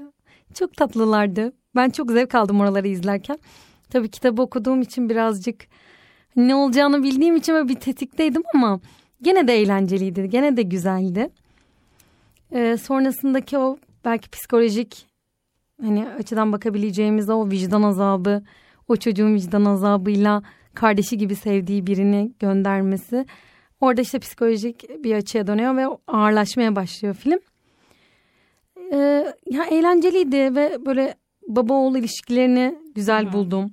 S2: Çok tatlılardı. Ben çok zevk aldım oraları izlerken. Tabii kitabı okuduğum için birazcık ne olacağını bildiğim için bir tetikteydim ama gene de eğlenceliydi. Gene de güzeldi. Ee, sonrasındaki o belki psikolojik hani açıdan bakabileceğimiz o vicdan azabı, o çocuğun vicdan azabıyla kardeşi gibi sevdiği birini göndermesi Orada işte psikolojik bir açıya dönüyor ve ağırlaşmaya başlıyor film. Ee, ya eğlenceliydi ve böyle baba oğul ilişkilerini güzel Hı. buldum.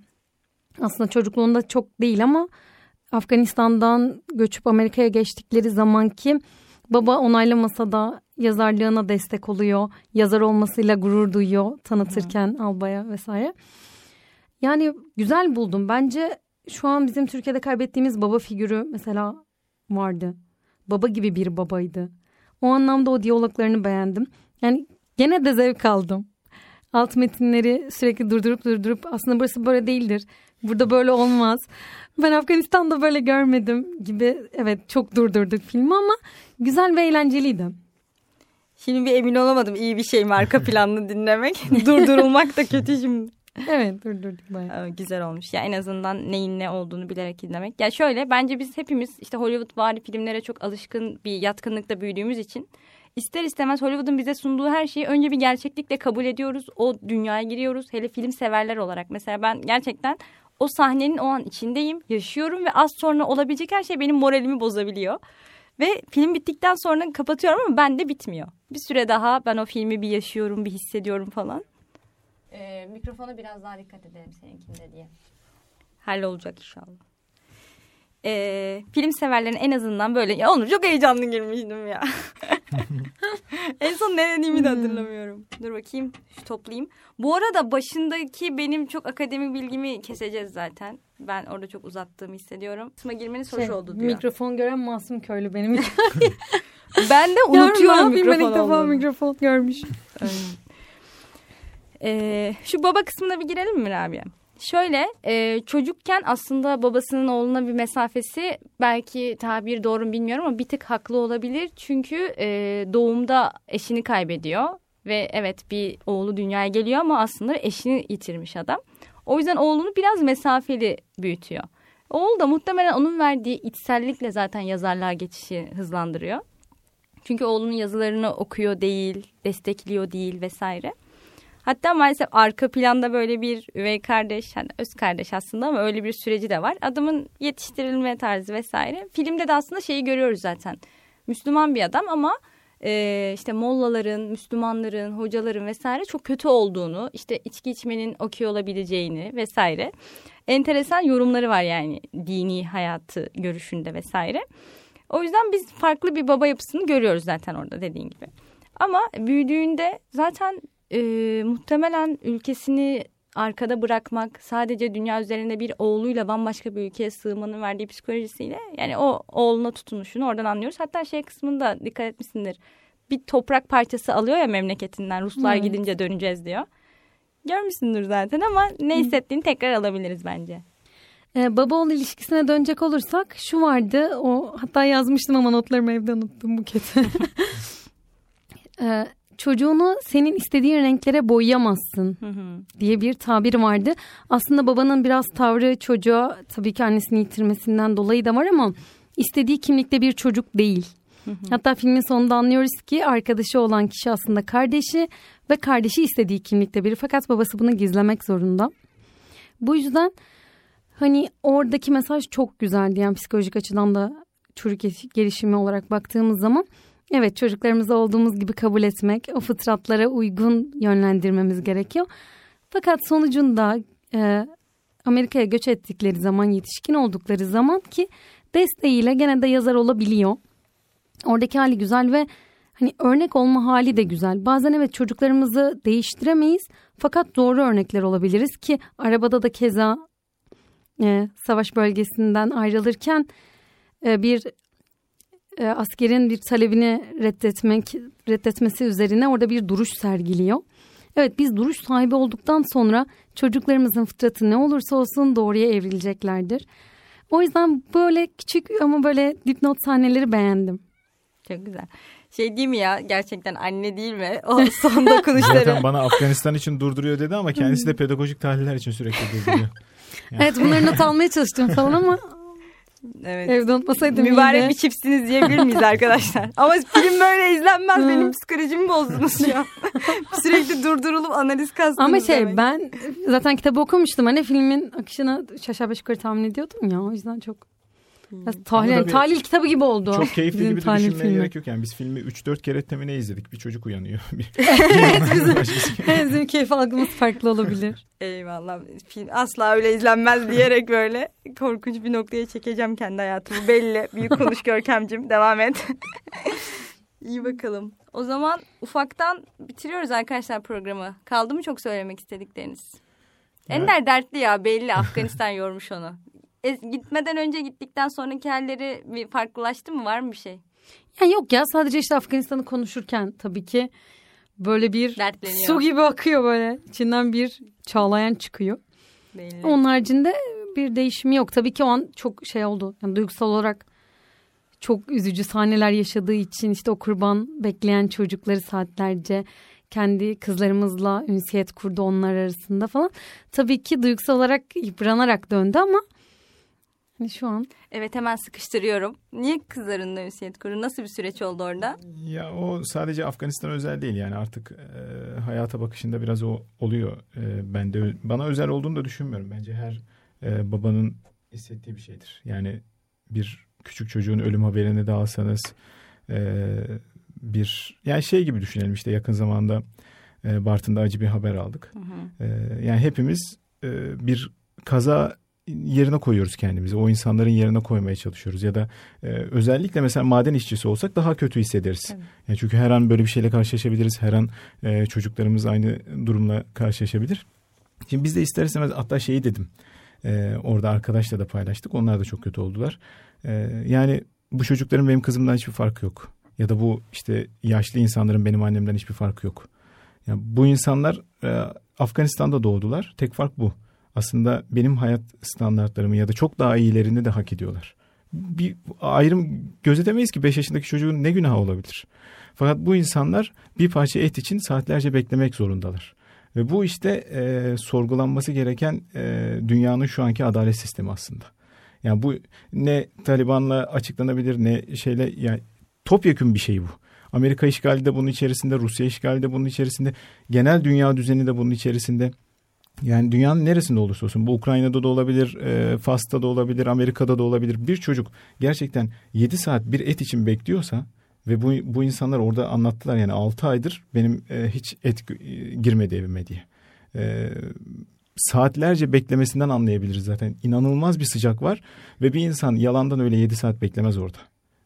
S2: Aslında çocukluğunda çok değil ama Afganistan'dan göçüp Amerika'ya geçtikleri zamanki baba onaylamasa da yazarlığına destek oluyor. Yazar olmasıyla gurur duyuyor tanıtırken Hı. albaya vesaire. Yani güzel buldum. Bence şu an bizim Türkiye'de kaybettiğimiz baba figürü mesela vardı. Baba gibi bir babaydı. O anlamda o diyaloglarını beğendim. Yani gene de zevk aldım. Alt metinleri sürekli durdurup durdurup aslında burası böyle değildir. Burada böyle olmaz. Ben Afganistan'da böyle görmedim gibi evet çok durdurduk filmi ama güzel ve eğlenceliydi.
S1: Şimdi bir emin olamadım iyi bir şey mi arka planını dinlemek. Durdurulmak da kötü şimdi.
S2: Evet durdurduk bayağı.
S1: Güzel olmuş. Ya en azından neyin ne olduğunu bilerek izlemek. Ya şöyle bence biz hepimiz işte Hollywood vari filmlere çok alışkın bir yatkınlıkla büyüdüğümüz için ister istemez Hollywood'un bize sunduğu her şeyi önce bir gerçeklikle kabul ediyoruz. O dünyaya giriyoruz. Hele film severler olarak. Mesela ben gerçekten o sahnenin o an içindeyim, yaşıyorum ve az sonra olabilecek her şey benim moralimi bozabiliyor. Ve film bittikten sonra kapatıyorum ama ben de bitmiyor. Bir süre daha ben o filmi bir yaşıyorum, bir hissediyorum falan.
S4: Ee, mikrofona biraz daha dikkat edelim seninkinde diye.
S1: Hallolacak inşallah. Ee, film severlerin en azından böyle ya onu çok heyecanlı girmiştim ya. en son ne dediğimi de hmm. hatırlamıyorum. Dur bakayım şu toplayayım. Bu arada başındaki benim çok akademik bilgimi keseceğiz zaten. Ben orada çok uzattığımı hissediyorum. Kısma girmeniz hoş şey, oldu diyor.
S2: Mikrofon gören masum köylü benim.
S1: ben de unutuyorum mikrofon ben ilk
S2: defa mikrofon görmüşüm.
S1: Ee, şu baba kısmına bir girelim mi Rabia? Şöyle e, çocukken aslında babasının oğluna bir mesafesi belki tabir doğru mu bilmiyorum ama bir tık haklı olabilir. Çünkü e, doğumda eşini kaybediyor ve evet bir oğlu dünyaya geliyor ama aslında eşini yitirmiş adam. O yüzden oğlunu biraz mesafeli büyütüyor. Oğul da muhtemelen onun verdiği içsellikle zaten yazarlığa geçişi hızlandırıyor. Çünkü oğlunun yazılarını okuyor değil, destekliyor değil vesaire. Hatta maalesef arka planda böyle bir üvey kardeş, hani öz kardeş aslında ama öyle bir süreci de var. Adamın yetiştirilme tarzı vesaire. Filmde de aslında şeyi görüyoruz zaten. Müslüman bir adam ama e, işte mollaların, Müslümanların, hocaların vesaire çok kötü olduğunu, işte içki içmenin okey olabileceğini vesaire. Enteresan yorumları var yani dini hayatı görüşünde vesaire. O yüzden biz farklı bir baba yapısını görüyoruz zaten orada dediğin gibi. Ama büyüdüğünde zaten e, muhtemelen ülkesini arkada bırakmak sadece dünya üzerinde bir oğluyla bambaşka bir ülkeye sığmanın verdiği psikolojisiyle yani o oğluna tutunuşunu oradan anlıyoruz. Hatta şey kısmında dikkat etmişsindir. Bir toprak parçası alıyor ya memleketinden Ruslar
S2: Evet.
S1: gidince döneceğiz diyor. Görmüşsündür zaten ama ne hissettiğini tekrar alabiliriz bence.
S2: Ee, baba oğul ilişkisine dönecek olursak şu vardı. O hatta yazmıştım ama notlarımı evde unuttum Buket'e. ee, çocuğunu senin istediğin renklere boyayamazsın
S1: Hı hı.
S2: diye bir tabir vardı. Aslında babanın biraz tavrı çocuğa tabii ki annesini yitirmesinden dolayı da var ama istediği kimlikte bir çocuk değil. Hatta filmin sonunda anlıyoruz ki arkadaşı olan kişi aslında kardeşi ve kardeşi istediği kimlikte biri fakat babası bunu gizlemek zorunda. Bu yüzden hani oradaki mesaj çok güzeldi yani psikolojik açıdan da çocuk gelişimi olarak baktığımız zaman evet çocuklarımızı olduğumuz gibi kabul etmek, o fıtratlara uygun yönlendirmemiz gerekiyor. Fakat sonucunda e, Amerika'ya göç ettikleri zaman yetişkin oldukları zaman ki desteğiyle gene de yazar olabiliyor. Oradaki hali güzel ve hani örnek olma hali de güzel. Bazen evet çocuklarımızı değiştiremeyiz fakat doğru örnekler olabiliriz ki arabada da keza e, savaş bölgesinden ayrılırken e, bir e, askerin bir talebini reddetmek reddetmesi üzerine orada bir duruş sergiliyor. Evet biz duruş sahibi olduktan sonra çocuklarımızın fıtratı ne olursa olsun doğruya evrileceklerdir. O yüzden böyle küçük ama böyle dipnot sahneleri beğendim.
S1: Çok güzel. Şey değil mi ya gerçekten anne değil mi? O son dokunuşları.
S3: Zaten bana Afganistan için durduruyor dedi ama kendisi de pedagojik tahliller için sürekli durduruyor. Yani-
S2: Evet bunları not almaya çalıştım falan ama
S1: evet.
S2: evde unutmasaydım
S1: Mübarek
S2: iyiydi.
S1: bir çiftsiniz diyebilir miyiz arkadaşlar? Ama film böyle izlenmez. Benim psikolojimi bozdunuz şu an. Sürekli durdurulup analiz kastınız
S2: Ama şey
S1: demek.
S2: ben zaten kitabı okumuştum. Hani filmin akışını şaşa beş yukarı tahmin ediyordum ya. O yüzden çok biraz tahlil,
S3: Ama tabii-
S2: tahlil kitabı gibi oldu.
S3: Çok keyifli
S2: Bizim
S3: gibi de
S2: tahlil
S3: düşünmeye
S2: filmi.
S3: gerek yok. Yani biz filmi 3-4 kere temine izledik. Bir çocuk uyanıyor.
S2: Evet, bizim keyif algımız farklı olabilir.
S1: Eyvallah. Film asla öyle izlenmez diyerek böyle korkunç bir noktaya çekeceğim kendi hayatımı. Belli. Büyük konuş Görkemcim. Devam et. İyi bakalım. O zaman ufaktan bitiriyoruz arkadaşlar programı. Kaldı mı çok söylemek istedikleriniz? Ender dertli ya belli. Afganistan yormuş onu. E, gitmeden önce gittikten sonraki halleri bir farklılaştı mı? Var mı bir şey?
S2: Ya yok ya sadece işte Afganistan'ı konuşurken tabii ki böyle bir su gibi akıyor böyle. İçinden bir çağlayan çıkıyor.
S1: Belli.
S2: Onun haricinde bir değişimi yok. Tabii ki o an çok şey oldu. Yani duygusal olarak çok üzücü sahneler yaşadığı için işte o kurban bekleyen çocukları saatlerce kendi kızlarımızla ünsiyet kurdu onlar arasında falan. Tabii ki duygusal olarak yıpranarak döndü ama hani şu an
S1: Evet hemen sıkıştırıyorum. Niye kızlarınla ünsiyet kurun? Nasıl bir süreç oldu orada?
S3: Ya o sadece Afganistan özel değil yani artık e, hayata bakışında biraz o oluyor. E, ben de bana özel olduğunu da düşünmüyorum bence her e, babanın hissettiği bir şeydir. Yani bir küçük çocuğun ölüm haberini de alsanız e, bir yani şey gibi düşünelim işte yakın zamanda e, Bartın'da acı bir haber aldık. E, yani hepimiz e, bir kaza yerine koyuyoruz kendimizi. O insanların yerine koymaya çalışıyoruz. Ya da e, özellikle mesela maden işçisi olsak daha kötü hissederiz.
S1: Evet.
S3: Yani çünkü her an böyle bir şeyle karşılaşabiliriz. Her an e, çocuklarımız aynı durumla karşılaşabilir. Şimdi biz de ister istemez hatta şeyi dedim. E, orada arkadaşla da paylaştık. Onlar da çok kötü oldular. E, yani bu çocukların benim kızımdan hiçbir farkı yok. Ya da bu işte yaşlı insanların benim annemden hiçbir farkı yok. Yani bu insanlar e, Afganistan'da doğdular. Tek fark bu. Aslında benim hayat standartlarımı ya da çok daha iyilerini de hak ediyorlar. Bir ayrım gözetemeyiz ki 5 yaşındaki çocuğun ne günahı olabilir? Fakat bu insanlar bir parça et için saatlerce beklemek zorundalar. Ve bu işte e, sorgulanması gereken e, dünyanın şu anki adalet sistemi aslında. Yani bu ne Taliban'la açıklanabilir ne şeyle yani topyekun bir şey bu. Amerika işgali de bunun içerisinde, Rusya işgali de bunun içerisinde, genel dünya düzeni de bunun içerisinde. Yani dünyanın neresinde olursa olsun bu Ukrayna'da da olabilir, e, Fas'ta da olabilir, Amerika'da da olabilir. Bir çocuk gerçekten 7 saat bir et için bekliyorsa ve bu, bu insanlar orada anlattılar yani 6 aydır benim e, hiç et e, girmedi evime diye. E, saatlerce beklemesinden anlayabiliriz zaten. İnanılmaz bir sıcak var ve bir insan yalandan öyle 7 saat beklemez orada.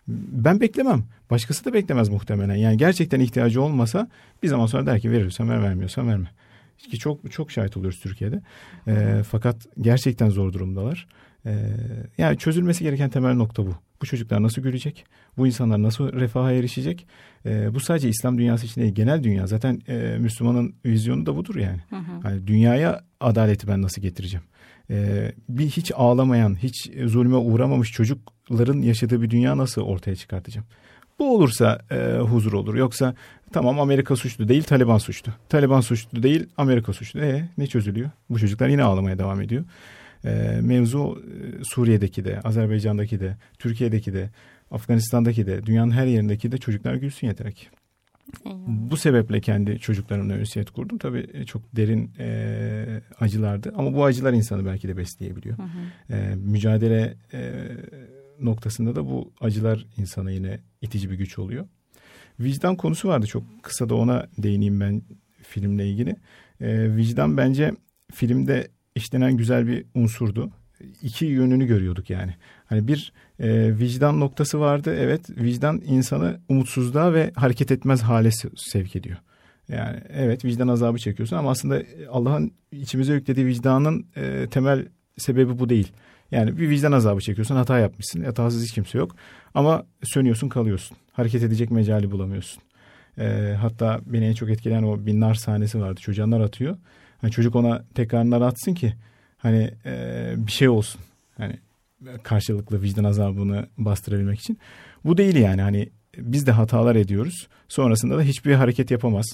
S3: Ben beklemem. Başkası da beklemez muhtemelen. Yani gerçekten ihtiyacı olmasa bir zaman sonra der ki verirsem ver vermiyorsam verme. Ki çok çok şahit oluyoruz Türkiye'de. E, fakat gerçekten zor durumdalar. E, yani çözülmesi gereken temel nokta bu. Bu çocuklar nasıl görecek? Bu insanlar nasıl refaha erişecek? E, bu sadece İslam dünyası için değil, genel dünya. Zaten e, Müslümanın vizyonu da budur yani. Hı hı. yani. Dünyaya adaleti ben nasıl getireceğim? E, bir hiç ağlamayan, hiç zulme uğramamış çocukların yaşadığı bir dünya nasıl ortaya çıkartacağım? Bu olursa e, huzur olur. Yoksa tamam Amerika suçlu değil, Taliban suçlu. Taliban suçlu değil, Amerika suçlu. E ne çözülüyor? Bu çocuklar yine ağlamaya devam ediyor. E, mevzu e, Suriye'deki de, Azerbaycan'daki de, Türkiye'deki de, Afganistan'daki de, dünyanın her yerindeki de çocuklar gülsün yeter ki. Bu sebeple kendi çocuklarımla ünsiyet kurdum. Tabii e, çok derin e, acılardı ama bu acılar insanı belki de besleyebiliyor. Hı hı. E, mücadele e, noktasında da bu acılar insana yine itici bir güç oluyor. Vicdan konusu vardı çok kısa da ona değineyim ben filmle ilgili. E, vicdan bence filmde işlenen güzel bir unsurdu. İki yönünü görüyorduk yani. Hani bir e, vicdan noktası vardı. Evet vicdan insanı umutsuzluğa ve hareket etmez hale sevk ediyor. Yani evet vicdan azabı çekiyorsun ama aslında Allah'ın içimize yüklediği vicdanın e, temel sebebi bu değil. Yani bir vicdan azabı çekiyorsun hata yapmışsın hatasız hiç kimse yok ama sönüyorsun kalıyorsun hareket edecek mecali bulamıyorsun. E, hatta beni en çok etkileyen o bir nar sahnesi vardı çocuğa nar atıyor. Hani çocuk ona tekrar nar atsın ki hani e, bir şey olsun. Hani karşılıklı vicdan azabını bastırabilmek için. Bu değil yani hani biz de hatalar ediyoruz. Sonrasında da hiçbir hareket yapamaz.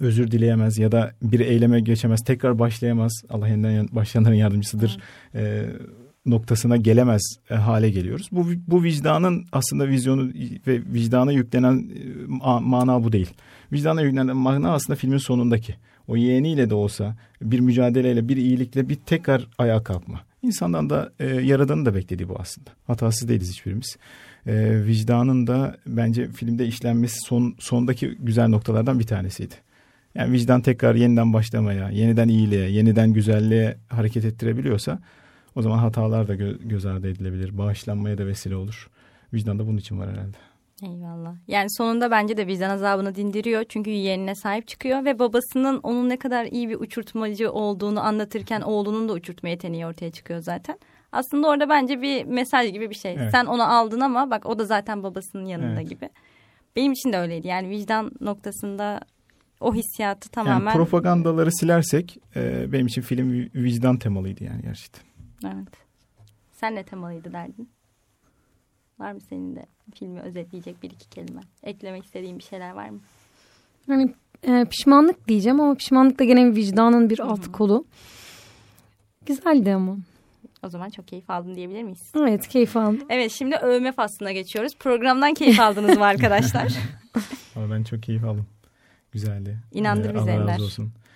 S3: Özür dileyemez ya da bir eyleme geçemez. Tekrar başlayamaz. Allah yeniden başlayanların yardımcısıdır. E, noktasına gelemez e, hale geliyoruz. Bu, bu vicdanın aslında vizyonu ve vicdana yüklenen e, mana bu değil. Vicdana yüklenen mana aslında filmin sonundaki. O yeğeniyle de olsa bir mücadeleyle, bir iyilikle bir tekrar ayağa kalkma. İnsandan da e, yaradanın da beklediği bu aslında. Hatasız değiliz hiçbirimiz. E, vicdanın da bence filmde işlenmesi son, sondaki güzel noktalardan bir tanesiydi. Yani vicdan tekrar yeniden başlamaya, yeniden iyiliğe, yeniden güzelliğe hareket ettirebiliyorsa o zaman hatalar da gö- göz ardı edilebilir. Bağışlanmaya da vesile olur. Vicdan da bunun için var herhalde.
S1: Eyvallah. Yani sonunda bence de vicdan azabını dindiriyor. Çünkü yeğenine sahip çıkıyor ve babasının onun ne kadar iyi bir uçurtmacı olduğunu anlatırken oğlunun da uçurtma yeteneği ortaya çıkıyor zaten. Aslında orada bence bir mesaj gibi bir şey. Evet. Sen onu aldın ama bak o da zaten babasının yanında evet. gibi. Benim için de öyleydi. Yani vicdan noktasında o hissiyatı tamamen...
S3: Yani propagandaları silersek e, benim için film vicdan temalıydı yani gerçekten.
S1: Evet. Sen ne temalıydı derdin? Var mı senin de filmi özetleyecek bir iki kelime? Eklemek istediğin bir şeyler var mı?
S2: Hani e, pişmanlık diyeceğim ama pişmanlık da gene vicdanın bir alt kolu. Güzeldi ama.
S1: O zaman çok keyif aldın diyebilir miyiz?
S2: Evet keyif aldım.
S1: Evet şimdi övme faslına geçiyoruz. Programdan keyif aldınız mı arkadaşlar?
S3: ama ben çok keyif aldım. Güzeldi.
S1: İnandır ee, bizi Ender.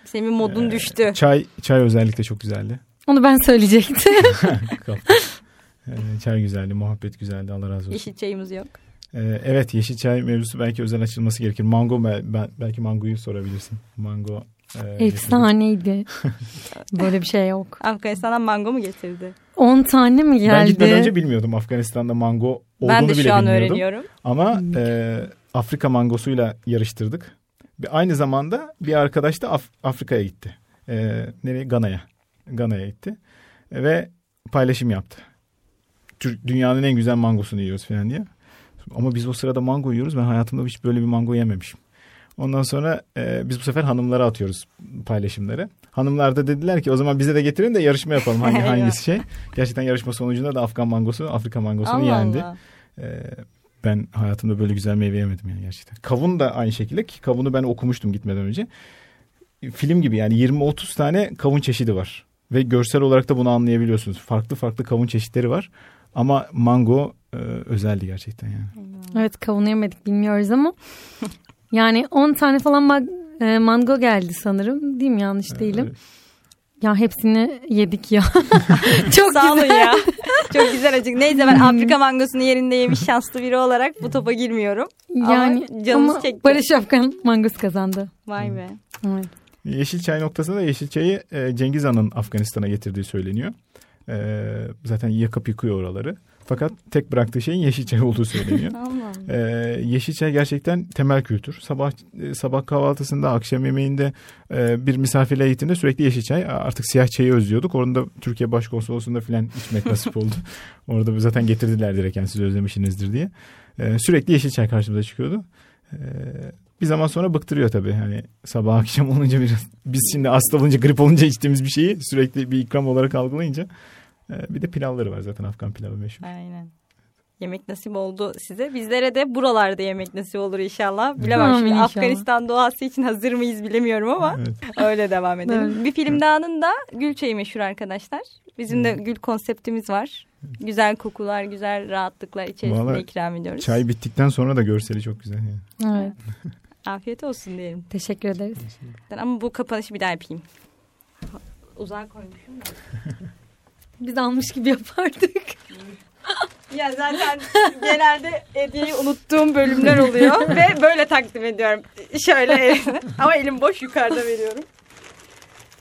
S1: Senin modun ee, düştü.
S3: Çay çay özellikle çok güzeldi.
S2: Onu ben söyleyecektim.
S3: Ee, çay güzeldi, muhabbet güzeldi. Allah razı olsun.
S1: Yeşil çayımız yok.
S3: Ee, evet yeşil çay mevzusu belki özel açılması gerekir. Mango belki mangoyu sorabilirsin. Mango
S2: e, Efsaneydi. Böyle bir şey yok.
S1: Afganistan'dan mango mu getirdi?
S2: 10 tane mi geldi?
S3: Ben gitmeden önce bilmiyordum Afganistan'da mango olduğunu ben de bile şu an bilmiyordum. öğreniyorum. Ama e, Afrika mangosuyla yarıştırdık. Aynı zamanda bir arkadaş da Af- Afrika'ya gitti. E, nereye? Gana'ya. Gana'ya gitti. E, ve paylaşım yaptı. Dünyanın en güzel mangosunu yiyoruz falan diye. Ama biz o sırada mango yiyoruz. Ben hayatımda hiç böyle bir mango yememişim. Ondan sonra e, biz bu sefer hanımlara atıyoruz paylaşımları. Hanımlar da dediler ki o zaman bize de getirin de yarışma yapalım hangi hangisi şey. Gerçekten yarışma sonucunda da Afgan mangosu, Afrika mangosunu
S1: Allah
S3: yendi.
S1: Allah.
S3: Ee, ben hayatımda böyle güzel meyve yemedim yani gerçekten. Kavun da aynı şekilde ki kavunu ben okumuştum gitmeden önce. Film gibi yani 20-30 tane kavun çeşidi var. Ve görsel olarak da bunu anlayabiliyorsunuz. Farklı farklı kavun çeşitleri var. Ama mango e, özeldi gerçekten yani.
S2: Evet kavunu yemedik bilmiyoruz ama. yani 10 tane falan e, mango geldi sanırım. Değil mi yanlış değilim.
S3: Evet.
S2: Ya hepsini yedik ya. Çok
S1: Sağ olun
S2: güzel.
S1: ya. Çok güzel açık. Neyse ben Afrika mangosunu yerinde yemiş şanslı biri olarak bu topa girmiyorum.
S2: Yani
S1: Ama canımız
S2: ama
S1: çekti.
S2: Barış Afgan mangosu kazandı.
S1: Vay be.
S2: Evet.
S3: Yeşilçay noktasında da Yeşilçay'ı e, Cengiz Han'ın Afganistan'a getirdiği söyleniyor. E, zaten yakıp yıkıyor oraları. Fakat tek bıraktığı şeyin Yeşilçay olduğu söyleniyor. Ee, Yeşilçay gerçekten temel kültür. Sabah e, sabah kahvaltısında, akşam yemeğinde e, bir misafirle gittiğinde sürekli Yeşilçay. Artık siyah çayı özlüyorduk. Orada Türkiye Başkonsolosluğu'nda filan içmek nasip oldu. Orada zaten getirdiler direkt yani siz özlemişsinizdir diye. Ee, sürekli Yeşilçay karşımıza çıkıyordu. Ee, bir zaman sonra bıktırıyor tabii. Hani sabah akşam olunca biraz biz şimdi hasta olunca grip olunca içtiğimiz bir şeyi sürekli bir ikram olarak algılayınca e, bir de pilavları var zaten Afgan pilavı meşhur.
S1: Aynen. Yemek nasip oldu size. Bizlere de buralarda yemek nasip olur inşallah. Bilemem
S2: Amin
S1: şimdi
S2: inşallah.
S1: Afganistan doğası için hazır mıyız bilemiyorum ama
S3: Evet.
S1: öyle devam edelim.
S2: Evet.
S1: Bir film dağının da gül çayı meşhur arkadaşlar. Bizim de gül konseptimiz var. Güzel kokular, güzel rahatlıklar içerisinde
S3: Vallahi
S1: ikram ediyoruz.
S3: Çay bittikten sonra da görseli çok güzel. Yani.
S2: evet.
S1: Afiyet olsun diyelim.
S2: Teşekkür ederiz.
S1: Ama bu kapanışı bir daha yapayım. Uzağa koymuşum da.
S2: Biz almış gibi yapardık.
S1: Ya zaten genelde hediyeyi unuttuğum bölümler oluyor ve böyle takdim ediyorum. Şöyle ama elim boş yukarıda veriyorum.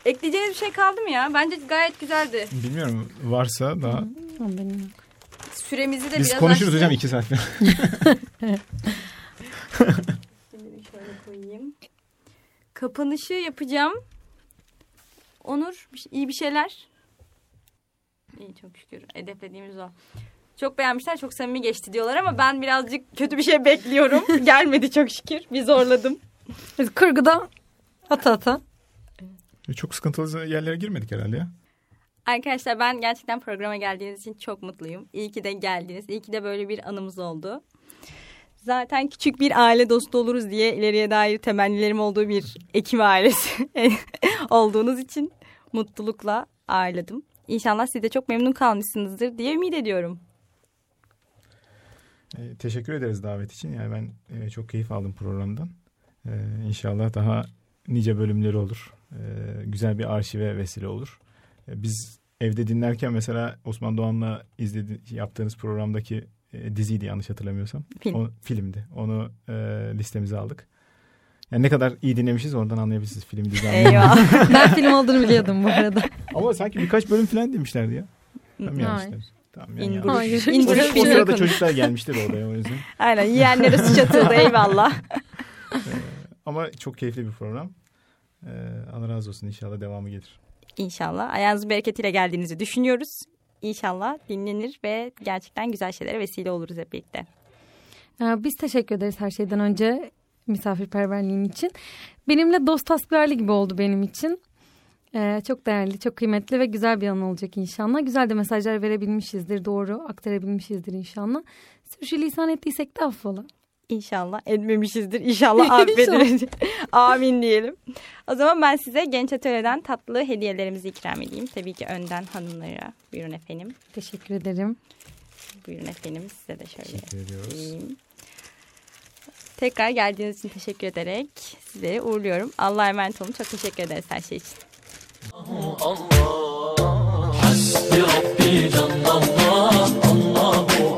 S1: Ekleyeceğiniz bir şey kaldı mı ya? Bence gayet güzeldi.
S3: Bilmiyorum varsa daha.
S2: Benim yok.
S1: Süremizi de
S3: Biz
S1: biraz
S3: konuşuruz
S1: açtık.
S3: hocam iki saat.
S1: Koyayım. Kapanışı yapacağım. Onur bir- iyi bir şeyler. İyi çok şükür. Hedeflediğimiz o. Çok beğenmişler. Çok samimi geçti diyorlar ama ben birazcık kötü bir şey bekliyorum. Gelmedi çok şükür. Bir zorladım.
S2: Biz kurguda ata ata.
S3: çok sıkıntılı yerlere girmedik herhalde ya.
S1: Arkadaşlar ben gerçekten programa geldiğiniz için çok mutluyum. İyi ki de geldiniz. İyi ki de böyle bir anımız oldu. Zaten küçük bir aile dostu oluruz diye ileriye dair temennilerim olduğu bir Ekim ailesi olduğunuz için mutlulukla ağırladım. İnşallah siz de çok memnun kalmışsınızdır diye ümit ediyorum.
S3: Ee, teşekkür ederiz davet için. Yani ben e, çok keyif aldım programdan. Ee, inşallah daha nice bölümleri olur. Ee, güzel bir arşive vesile olur. Ee, biz evde dinlerken mesela Osman Doğan'la izledi, yaptığınız programdaki e, diziydi yanlış hatırlamıyorsam.
S1: Film.
S3: O, filmdi. Onu e, listemize aldık. Yani ne kadar iyi dinlemişiz oradan anlayabilirsiniz film dizi.
S1: Eyvah.
S2: Ben film olduğunu biliyordum bu arada.
S3: Ama sanki birkaç bölüm falan demişlerdi ya. Tamam yanlış
S2: Hayır.
S3: demiş. Tamam, yani yanlış.
S2: Hayır.
S3: O,
S1: İnduruş
S3: o
S1: filmi.
S3: sırada çocuklar gelmiştir odaya o yüzden.
S1: Aynen yiyenlere suç atıldı eyvallah.
S3: Ama çok keyifli bir program. Ee, Allah razı olsun inşallah devamı gelir.
S1: İnşallah ayağınızın bereketiyle geldiğinizi düşünüyoruz. İnşallah dinlenir ve gerçekten güzel şeylere vesile oluruz hep birlikte.
S2: Ee, Biz teşekkür ederiz her şeyden önce misafirperverliğin için. Benimle dost hasbiyerli gibi oldu benim için. Ee, çok değerli, çok kıymetli ve güzel bir an olacak inşallah. Güzel de mesajlar verebilmişizdir, doğru aktarabilmişizdir inşallah. Sürçülisan ettiysek de affola.
S1: İnşallah etmemişizdir. İnşallah affederiz. Amin diyelim. O zaman ben size Genç Atölye'den tatlı hediyelerimizi ikram edeyim. Tabii ki önden hanımlara. Buyurun efendim.
S2: Teşekkür ederim.
S1: Buyurun efendim size de şöyle
S3: Teşekkür ediyoruz.
S1: Tekrar geldiğiniz için teşekkür ederek sizleri uğurluyorum. Allah'a emanet olun. Çok teşekkür ederiz her şey için.
S5: Allah Allah Hasbi Rabbi Allah Allah